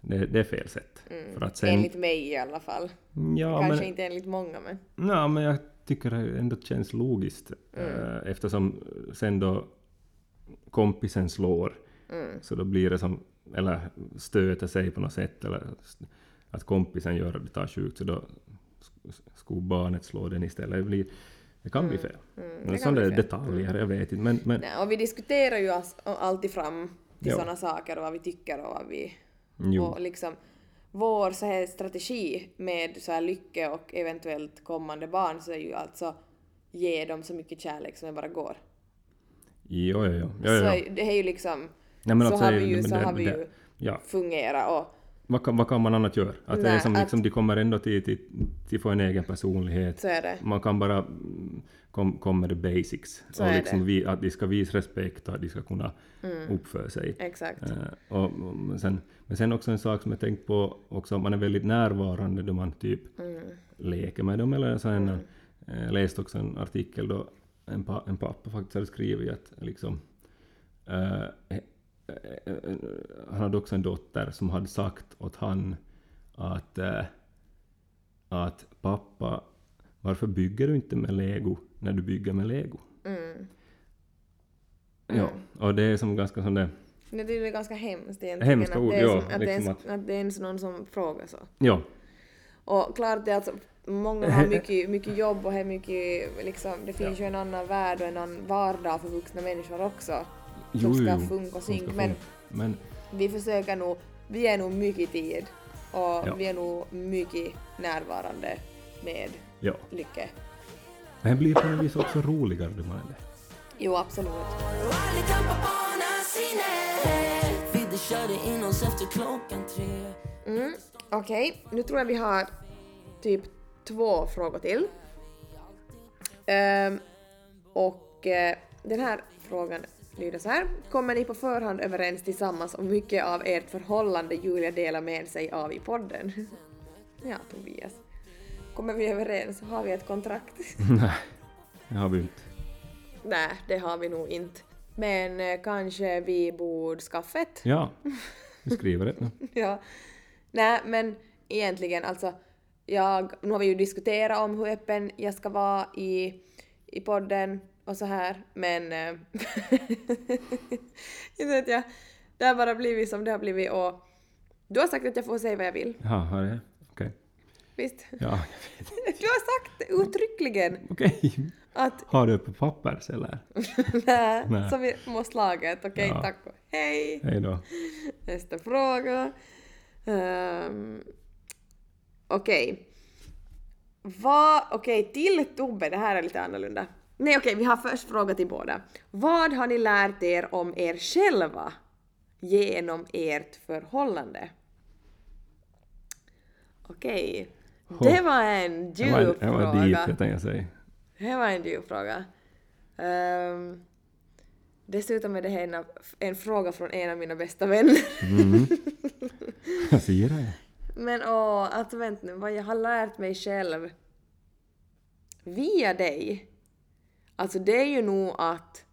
Det, det är fel sätt. För att sen, Enligt mig i alla fall. ja, Kanske men, inte enligt många men... Ja, men jag tycker det ändå känns logiskt. eh, Eftersom sen då kompisen slår, så då blir det som, eller stöter sig på något sätt, eller att kompisen gör det tar sjukt, så då skulle barnet slå den istället. Det, blir, det kan bli fel. men kan sådana bli fel. detaljer, jag vet inte. Men, men Nej, och vi diskuterar ju alltid fram till sådana saker och vad vi tycker och vad vi... jo, Och liksom vår så här strategi med så här lycka och eventuellt kommande barn så är ju alltså ge dem så mycket kärlek som det bara går. jo, jo, jo, jo, Så jo. det är ju liksom... Nej, men så alltså, har vi ju, men så det- har vi det- ju Ja, fungerat och... vad kan, vad kan man annat göra? Att det är Nej, som att- liksom, de kommer ändå till, till, till få en egen personlighet. Man kan bara mm, kom, kom med the basics. Så och liksom det. vi, att de ska visa respekt och att de ska kunna uppföra sig. Exakt. Eh, och, och, men, sen, men sen också en sak som jag tänkt på, också att man är väldigt närvarande då man typ leker med dem. Eller så en, eh, Jag läste också en artikel då en, pa, en pappa faktiskt hade skrivit att liksom, eh, han hade också en dotter som hade sagt åt han att, eh, att pappa, varför bygger du inte med lego när du bygger med lego? Ja, och det är som ganska sån där, Det är ganska hemskt egentligen. Hemska att ord, det är ja, som, att, det är, liksom ens- att det är ens någon som frågar så. ja, Och klart det är alltså, många har mycket, mycket jobb och mycket, liksom, det finns ju en annan värld och en annan vardag för vuxna människor också. Som ska funka och synka. Men men vi försöker nog, vi är nog mycket tid och Ja. vi är nog mycket närvarande med ja, Lycke. det blir på något vis också roligare då man är det. Jo, absolut. Mm, Okej, nu tror jag vi har typ två frågor till. Ehm, och eh, den här frågan lyder så här. Kommer ni på förhand överens tillsammans om mycket av ert förhållande Julia delar med sig av i podden? ja, Tobias. Kommer vi överens? Har vi ett kontrakt? Nej, det har vi inte. Nej, det har vi nog inte. Men eh, kanske vi borde skaffa ett? Ja, vi skriver det nu. ja. Nej, men egentligen alltså, jag, nu har vi ju diskuterat om hur öppen jag ska vara i, i podden och så här, men eh, inte vet jag, det har bara blivit som det har blivit och du har sagt att jag får säga vad jag vill, Ja, har det? Okej. visst? Ja, jag vet. Du har sagt uttryckligen Okej. att Har du på papper eller? nej, så vi måste laga ett, okej, Ja. tack och hej. Hej då. Nästa fråga. Um, okej. Vad, okej, till Tobbe, det här är lite annorlunda. Nej okej, vi har först fråga till båda. Vad har ni lärt er om er själva genom ert förhållande? Okej. Det var en var, djup det var deep, fråga. jag tänkte säga. Det var en djup fråga. Ehm, dessutom är det här en, en fråga från en av mina bästa vänner. Jag ser det. Men åh, alltså vänta nu, vad jag har lärt mig själv via dig. Alltså det är ju nog att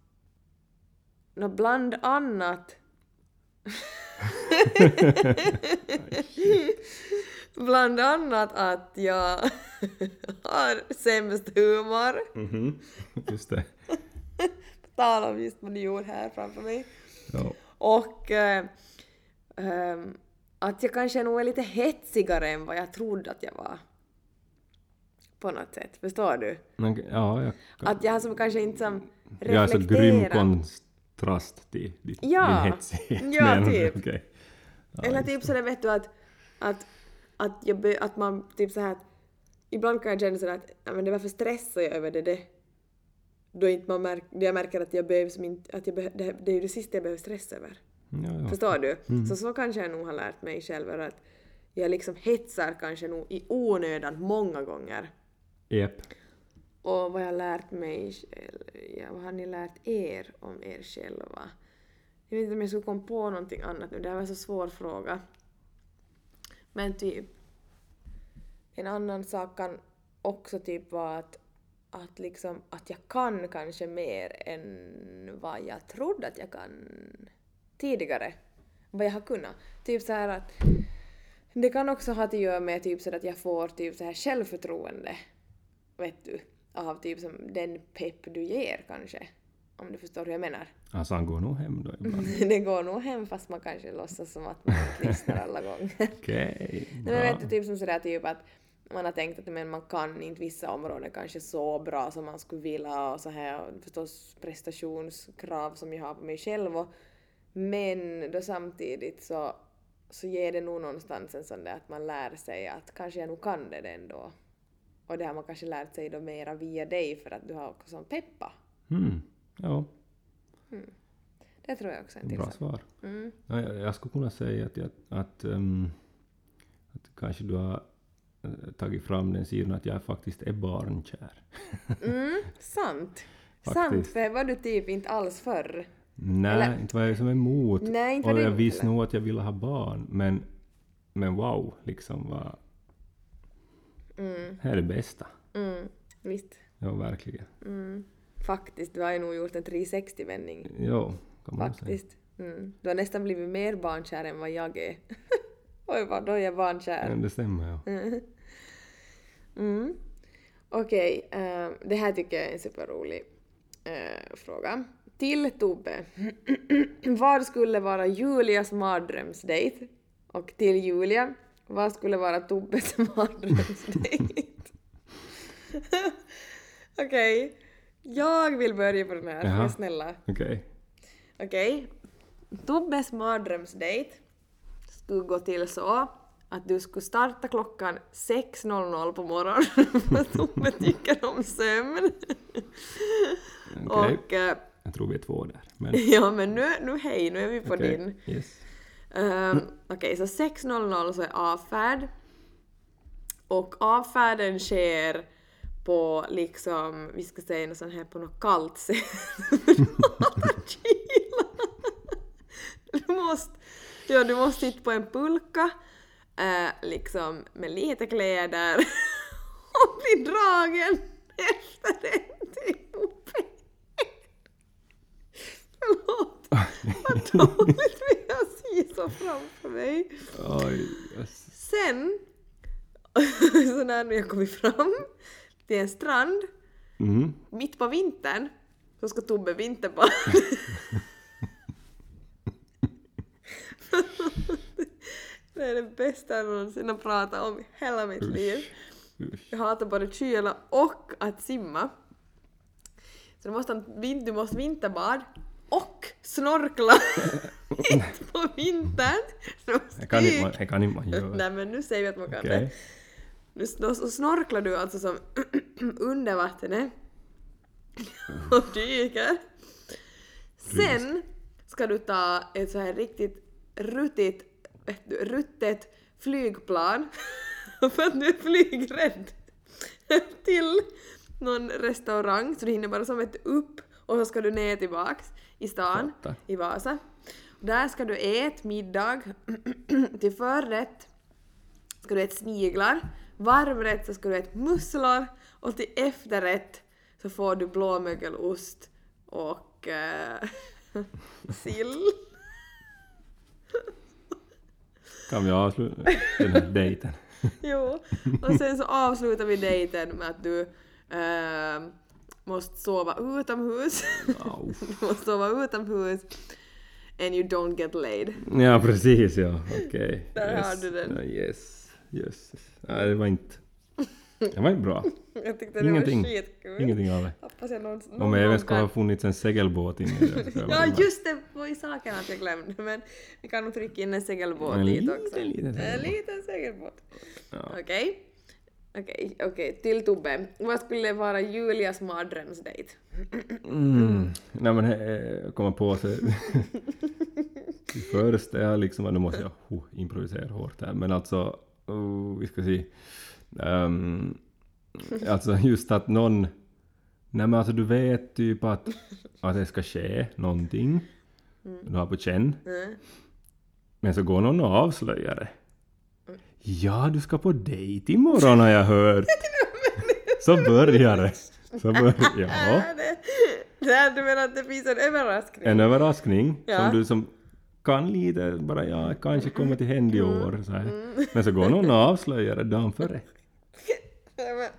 nå bland annat Bland annat att jag har sämst humor. Mhm. Just det. Tala om just vad ni gjorde här framför mig. Ja. Och eh, ehm, att jag kanske nog är lite hetsigare än vad jag trodde att jag var. På något sätt, förstår du? Men, ja, jag, Att jag som kanske inte som jag är så grym kontrast till ditt, Ja. din hetsighet. Ja, Men, typ. okej. Ja, Eller typ det. sådär vet du att, att, att, jag att man typ så här ibland kan jag känna sådär att ja, men det varför stressar jag över det, det då inte man märk, jag märker att jag inte, att jag be, det, det är ju det sista jag behöver stressa över. Ja, ja. Förstår du? Så så kanske jag nog har lärt mig själv att jag liksom hetsar kanske nog i onödan många gånger. Japp. Och vad jag har lärt mig själv, ja, vad har ni lärt er om er själva? Jag vet inte om jag skulle komma på någonting annat nu, det här var en så svår fråga. Men typ, En annan sak kan också typ vara att, att, liksom, att jag kan kanske mer än vad jag trodde att jag kan tidigare. Vad jag har kunnat. Typ så här att det kan också ha att göra med typ så att jag får typ så här självförtroende. Vet du? Av typ som den pepp du ger kanske. Om du förstår hur jag menar. Alltså han går nog hem då ibland. Det går nog hem fast man kanske låtsas som att man lyssnar alla gånger. Okej, Nej, men vet du, typ som sådär typ att man har tänkt att men man kan inte vissa områden kanske så bra som man skulle vilja och så här och förstås prestationskrav som jag har på mig själv och men då samtidigt så, så ger det nog någonstans en sån där att man lär sig att kanske jag nog kan det ändå. Och det har man kanske lärt sig då mera via dig för att du har också sån peppa. Mm. Ja, Det tror jag också är en till bra svar. Mm. Ja, jag, jag skulle kunna säga att, jag, att, ehm, att kanske du har eh, tagit fram den sidan att jag faktiskt är barnkär. Mm, sant. Sant, för var du typ inte alls förr. Nej, Eller- inte var jag som emot. Nej, inte och jag visste nog att jag ville ha barn, men, men wow, liksom vad... Mm, Det är det bästa. mm, visst. Ja, verkligen. Mm. Faktiskt, du har ju nog gjort en 360-vändning. Jo, kan man säga. Faktiskt. Mm. Du har nästan blivit mer barnkär än vad jag är. Oj, vad då är jag barnkär. Men det stämmer, ja. Mm. Okej, eh, det här tycker jag är en superrolig eh, fråga. Till Tobbe. vad skulle vara Julias mardrömsdate? Och till Julia. Vad skulle vara Tobbes mardrömsdate? Okej. Jag vill börja på den här, Jaha. Snälla. Okej. Okej. Tobbes mardrömsdate skulle gå till så att du skulle starta klockan 6.00 på morgonen för att Tobbe tycker om sömn. Okej. Och eh, Jag tror vi är två där. Men, ja men nu, nu hej, nu är vi på okej. din. Yes. Um, Okej, så 6.00 så är avfärd. Och avfärden sker på liksom, vi ska säga något sånt här på något kallt sätt. Du måste, ja, du måste sitta på en pulka, eh, liksom med lite kläder och bli dragen efter en till Förlåt, vad dåligt men så framför mig. Oj, yes. Sen, så när jag kommit fram till en strand Mm. mitt på vintern så ska Tobbe vinterbada. det är det bästa jag någonsin har pratat om i hela mitt liv. Jag hatar både kyla och att simma. Så du måste, du måste vinterbad och snorkla mitt på vintern. Det kan inte man, dyka. det kan inte man göra. Nej men nu säger vi att man kan Okej. det. Nu så snorklar du alltså som under vattnet och dyker. Sen ska du ta ett så här riktigt ruttigt, ruttet flygplan för att du är flygrädd till någon restaurang så du hinner bara som ett upp och så ska du ner tillbaks i stan Fattar. i Vasa. Där ska du äta middag till förrätt ska du äta sniglar, varmrätt så ska du äta musslor och till efterrätt så får du blåmögelost och äh, sill. Kan vi avsluta den här dejten? jo, och sen så avslutar vi dejten med att du äh, måste sova utomhus. Du måste sova utomhus and you don't get laid. Ja, precis ja. Okej. Där yes. har du den. Ja, yes. Jösses. Nej, det var inte... Det var inte bra. Jag tyckte det Ingenting. var skitkul. Ingenting av det. Hoppas jag någon, någon Om gång även kan- ha funnits en segelbåt inne i det. skulle jag Ja just det var i saken att jag glömde men vi kan nog trycka in en segelbåt En dit liten, också. liten En liten segelbåt. Ja. Okej. Okej, okej. Till Tobbe. Vad skulle vara Julias mardrömsdate? Mm. Nej men eh, komma på sig. Det första är liksom, nu måste jag oh, improvisera hårt här, men alltså, oh, vi ska se. Ehm, alltså just att någon, nej men alltså du vet typ att, att det ska ske någonting, du har på känn, Mm. men så går någon och avslöjar det. Ja, du ska på dejt imorgon har jag hört. Så börjar det. Så börjar ja. det, det, du menar att det finns en överraskning? En överraskning Ja. som du som kan lite bara ja, kanske kommer till hända i Mm. år. Så här. Men så går någon och avslöjar det dagen före. Nej,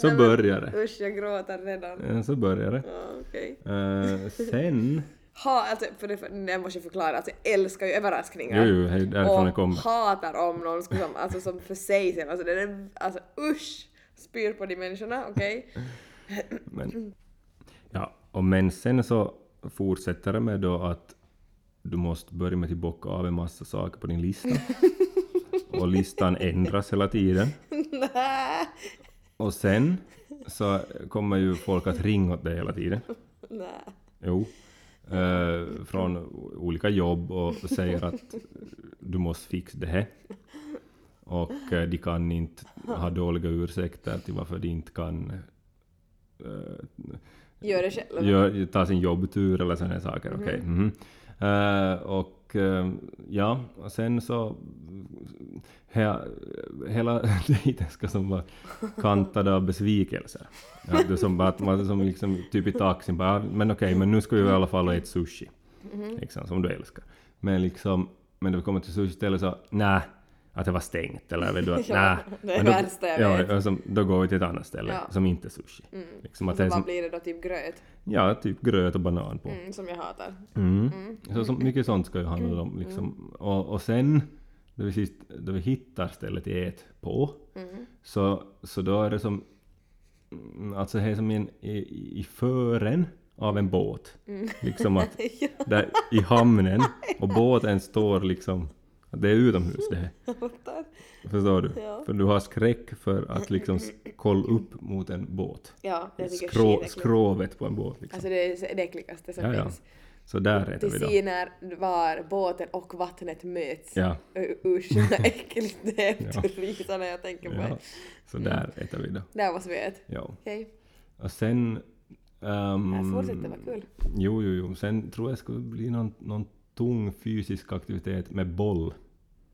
Så Nej, börjar det. Usch, jag gråter redan. Så börjar det. Ja. Eh, sen... Ha, alltså, för det, för, jag måste förklara, alltså, jag älskar ju överraskningar. Jo, jo, hej, därifrån det och kommer. hatar om någon skulle, som, alltså, som för sig sen, alltså, det är, alltså usch! Spyr på de människorna, okej? Men, ja, och men sen så fortsätter det med då att du måste börja med att bocka av en massa saker på din lista. och listan ändras hela tiden. Och sen så kommer ju folk att ringa åt dig hela tiden. nej. Jo. Eh, från olika jobb och säger att du måste fixa det här. Och eh, de kan inte ha dåliga ursäkter till varför de inte kan eh, Gör ta sin jobbtur eller sådana saker. Okej. mhm. Eh, och eh, ja, och sen så he, hela dejten ska som vara kantad av besvikelser. Ja, det som bara att man som liksom typ i taxin bara, "Ja, men okej, men nu ska vi i alla fall äta sushi. Liksom, som du älskar. Men liksom, men när vi kommer till sushi-stället så, nej, att det var stängt eller vet du att, Ja, det är det värsta jag ja, vet. Alltså, då går vi till ett annat ställe Ja. som inte är sushi. Liksom Och att det så är vad som, blir det då? Typ gröt? ja, typ gröt och banan på. Mm, som jag hatar. Mm. Så, så mycket sånt ska ju handla om. Liksom. Och, och sen, då vi, sist, då vi hittar stället att ät på, så, så då är det som, mm, alltså det är som en, i, i fören av en båt. Liksom att där i hamnen, och båten står liksom, det är utomhus det här. Förstår du? Ja. För du har skräck för att liksom kolla upp mot en båt. Ja, jag tycker Skrå, skitäckligt. skrovet på en båt. Liksom. Alltså det är det äckligaste som Ja, ja. finns. Så där äter vi då. scener var båten och vattnet möts. Ja. Usch, vad äckligt det är. Ja. rysa när jag tänker på Ja, det. så där äter vi då. Där måste vi äta. Ja. Okej, Och sen... Um, här fortsätter vara kul. Jo, jo, jo. Sen tror jag det skulle bli någon, någon tung fysisk aktivitet med boll.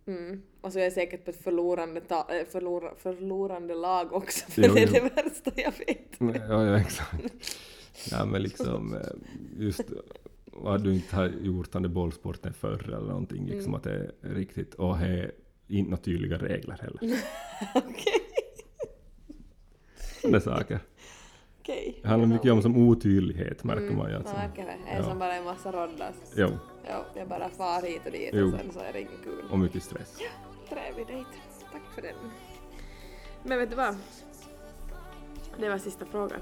Mm. Och så är jag säkert på ett förlorande, ta- äh, förlora, förlorande lag också, för Jo, det är jo. det värsta jag vet. Ja, ja, exakt. Ja, men liksom eh, just vad du inte har gjort den där bollsporten förr eller någonting, liksom Mm. att det är riktigt, och det är inte några tydliga regler heller. Okej. Sådana saker. Okej. Det handlar mycket om som otydlighet, märker man ju. Ja, Alltså. verkar det. Är Ja. som bara en massa roddas. Jo, Ja, jag bara far hit och dit Jo. och sen så är det inget kul. och mycket stress. Trevlig dejt. Tack för den. Men vet du vad? Det var sista frågan.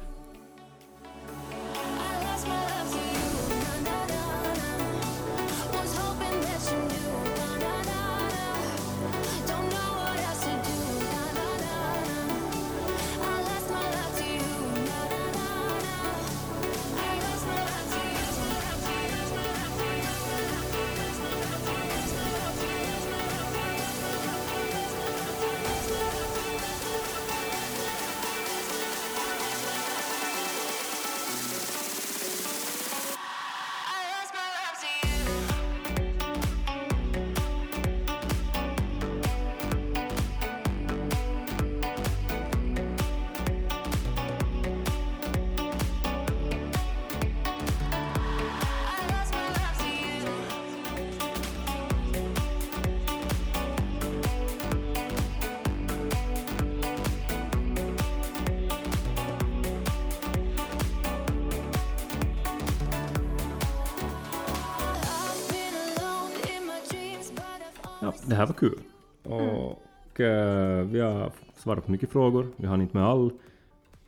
Vi har svarat på mycket frågor. Vi hann inte med all.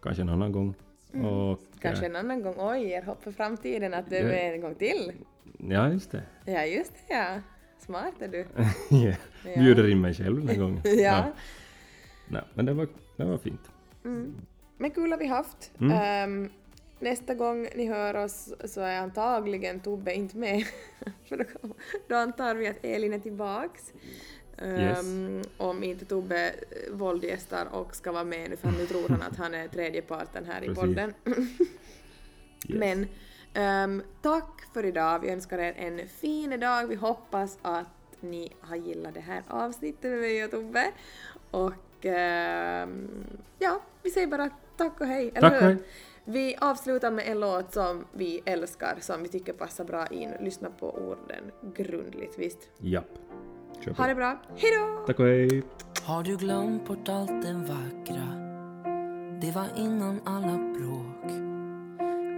Kanske en annan gång. Och, Kanske eh, en annan gång. Oj, er hopp för framtiden att du är Ja. med en gång till. Ja, just det. Ja, just det ja. Smart är du. Ja. Bjuder in mig själv den här gången. Ja. Nej, men det var, det var fint. Men kul har vi haft. Mm. Ehm, nästa gång ni hör oss så är antagligen Tobbe inte med. För då, då antar vi att Elin är tillbaks. Yes. Ehm, om inte Tobbe eh, våldgästar och ska vara med nu för nu tror han att han är tredje parten här i podden. Yes. Men ehm, tack för idag. Vi önskar er en fin dag. Vi hoppas att ni har gillat det här avsnittet med mig och Tobbe. Och ehm, ja, vi säger bara tack och hej, eller Tack hur? hej. Vi avslutar med en låt som vi älskar, som vi tycker passar bra in. Lyssna på orden grundligt, visst? Japp. Kör Ha det bra, hejdå! Tack och hej. Har du glömt bort allt det vackra? Det var innan alla bråk.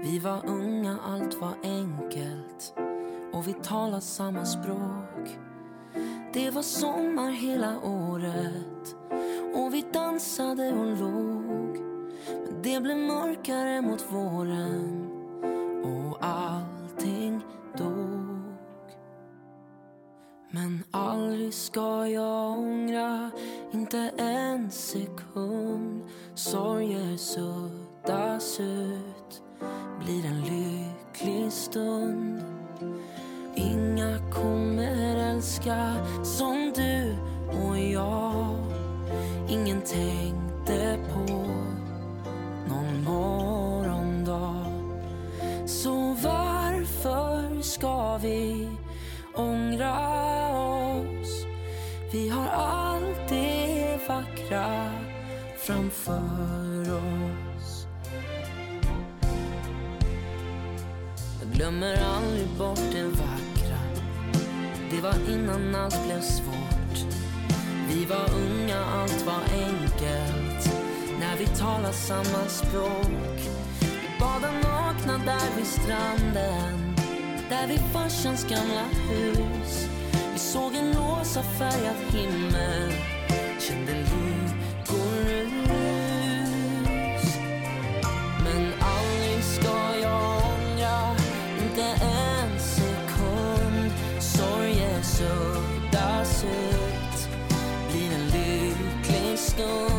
Vi var unga, allt var enkelt och vi talade samma språk. Det var sommar hela året och vi dansade och låg. Men det blev mörkare mot våren och allting Men aldrig ska jag ångra, inte en sekund. Sorger suddas ut, blir en lycklig stund. Inga kommer älska som du och jag. Ingen tänkte på någon morgondag. Så varför ska vi ångra? Vi har allt det vackra framför oss. Jag glömmer aldrig bort det vackra. Det var innan allt blev svårt. Vi var unga, allt var enkelt. När vi talar samma språk. Vi badar nakna där vid stranden. Där vid farsans gamla hus. Vi såg en rosa färgad himmel. Kände lyckorus. Men aldrig ska jag ångra, inte en sekund. Sorger suddas ut, blir en lycklig stund.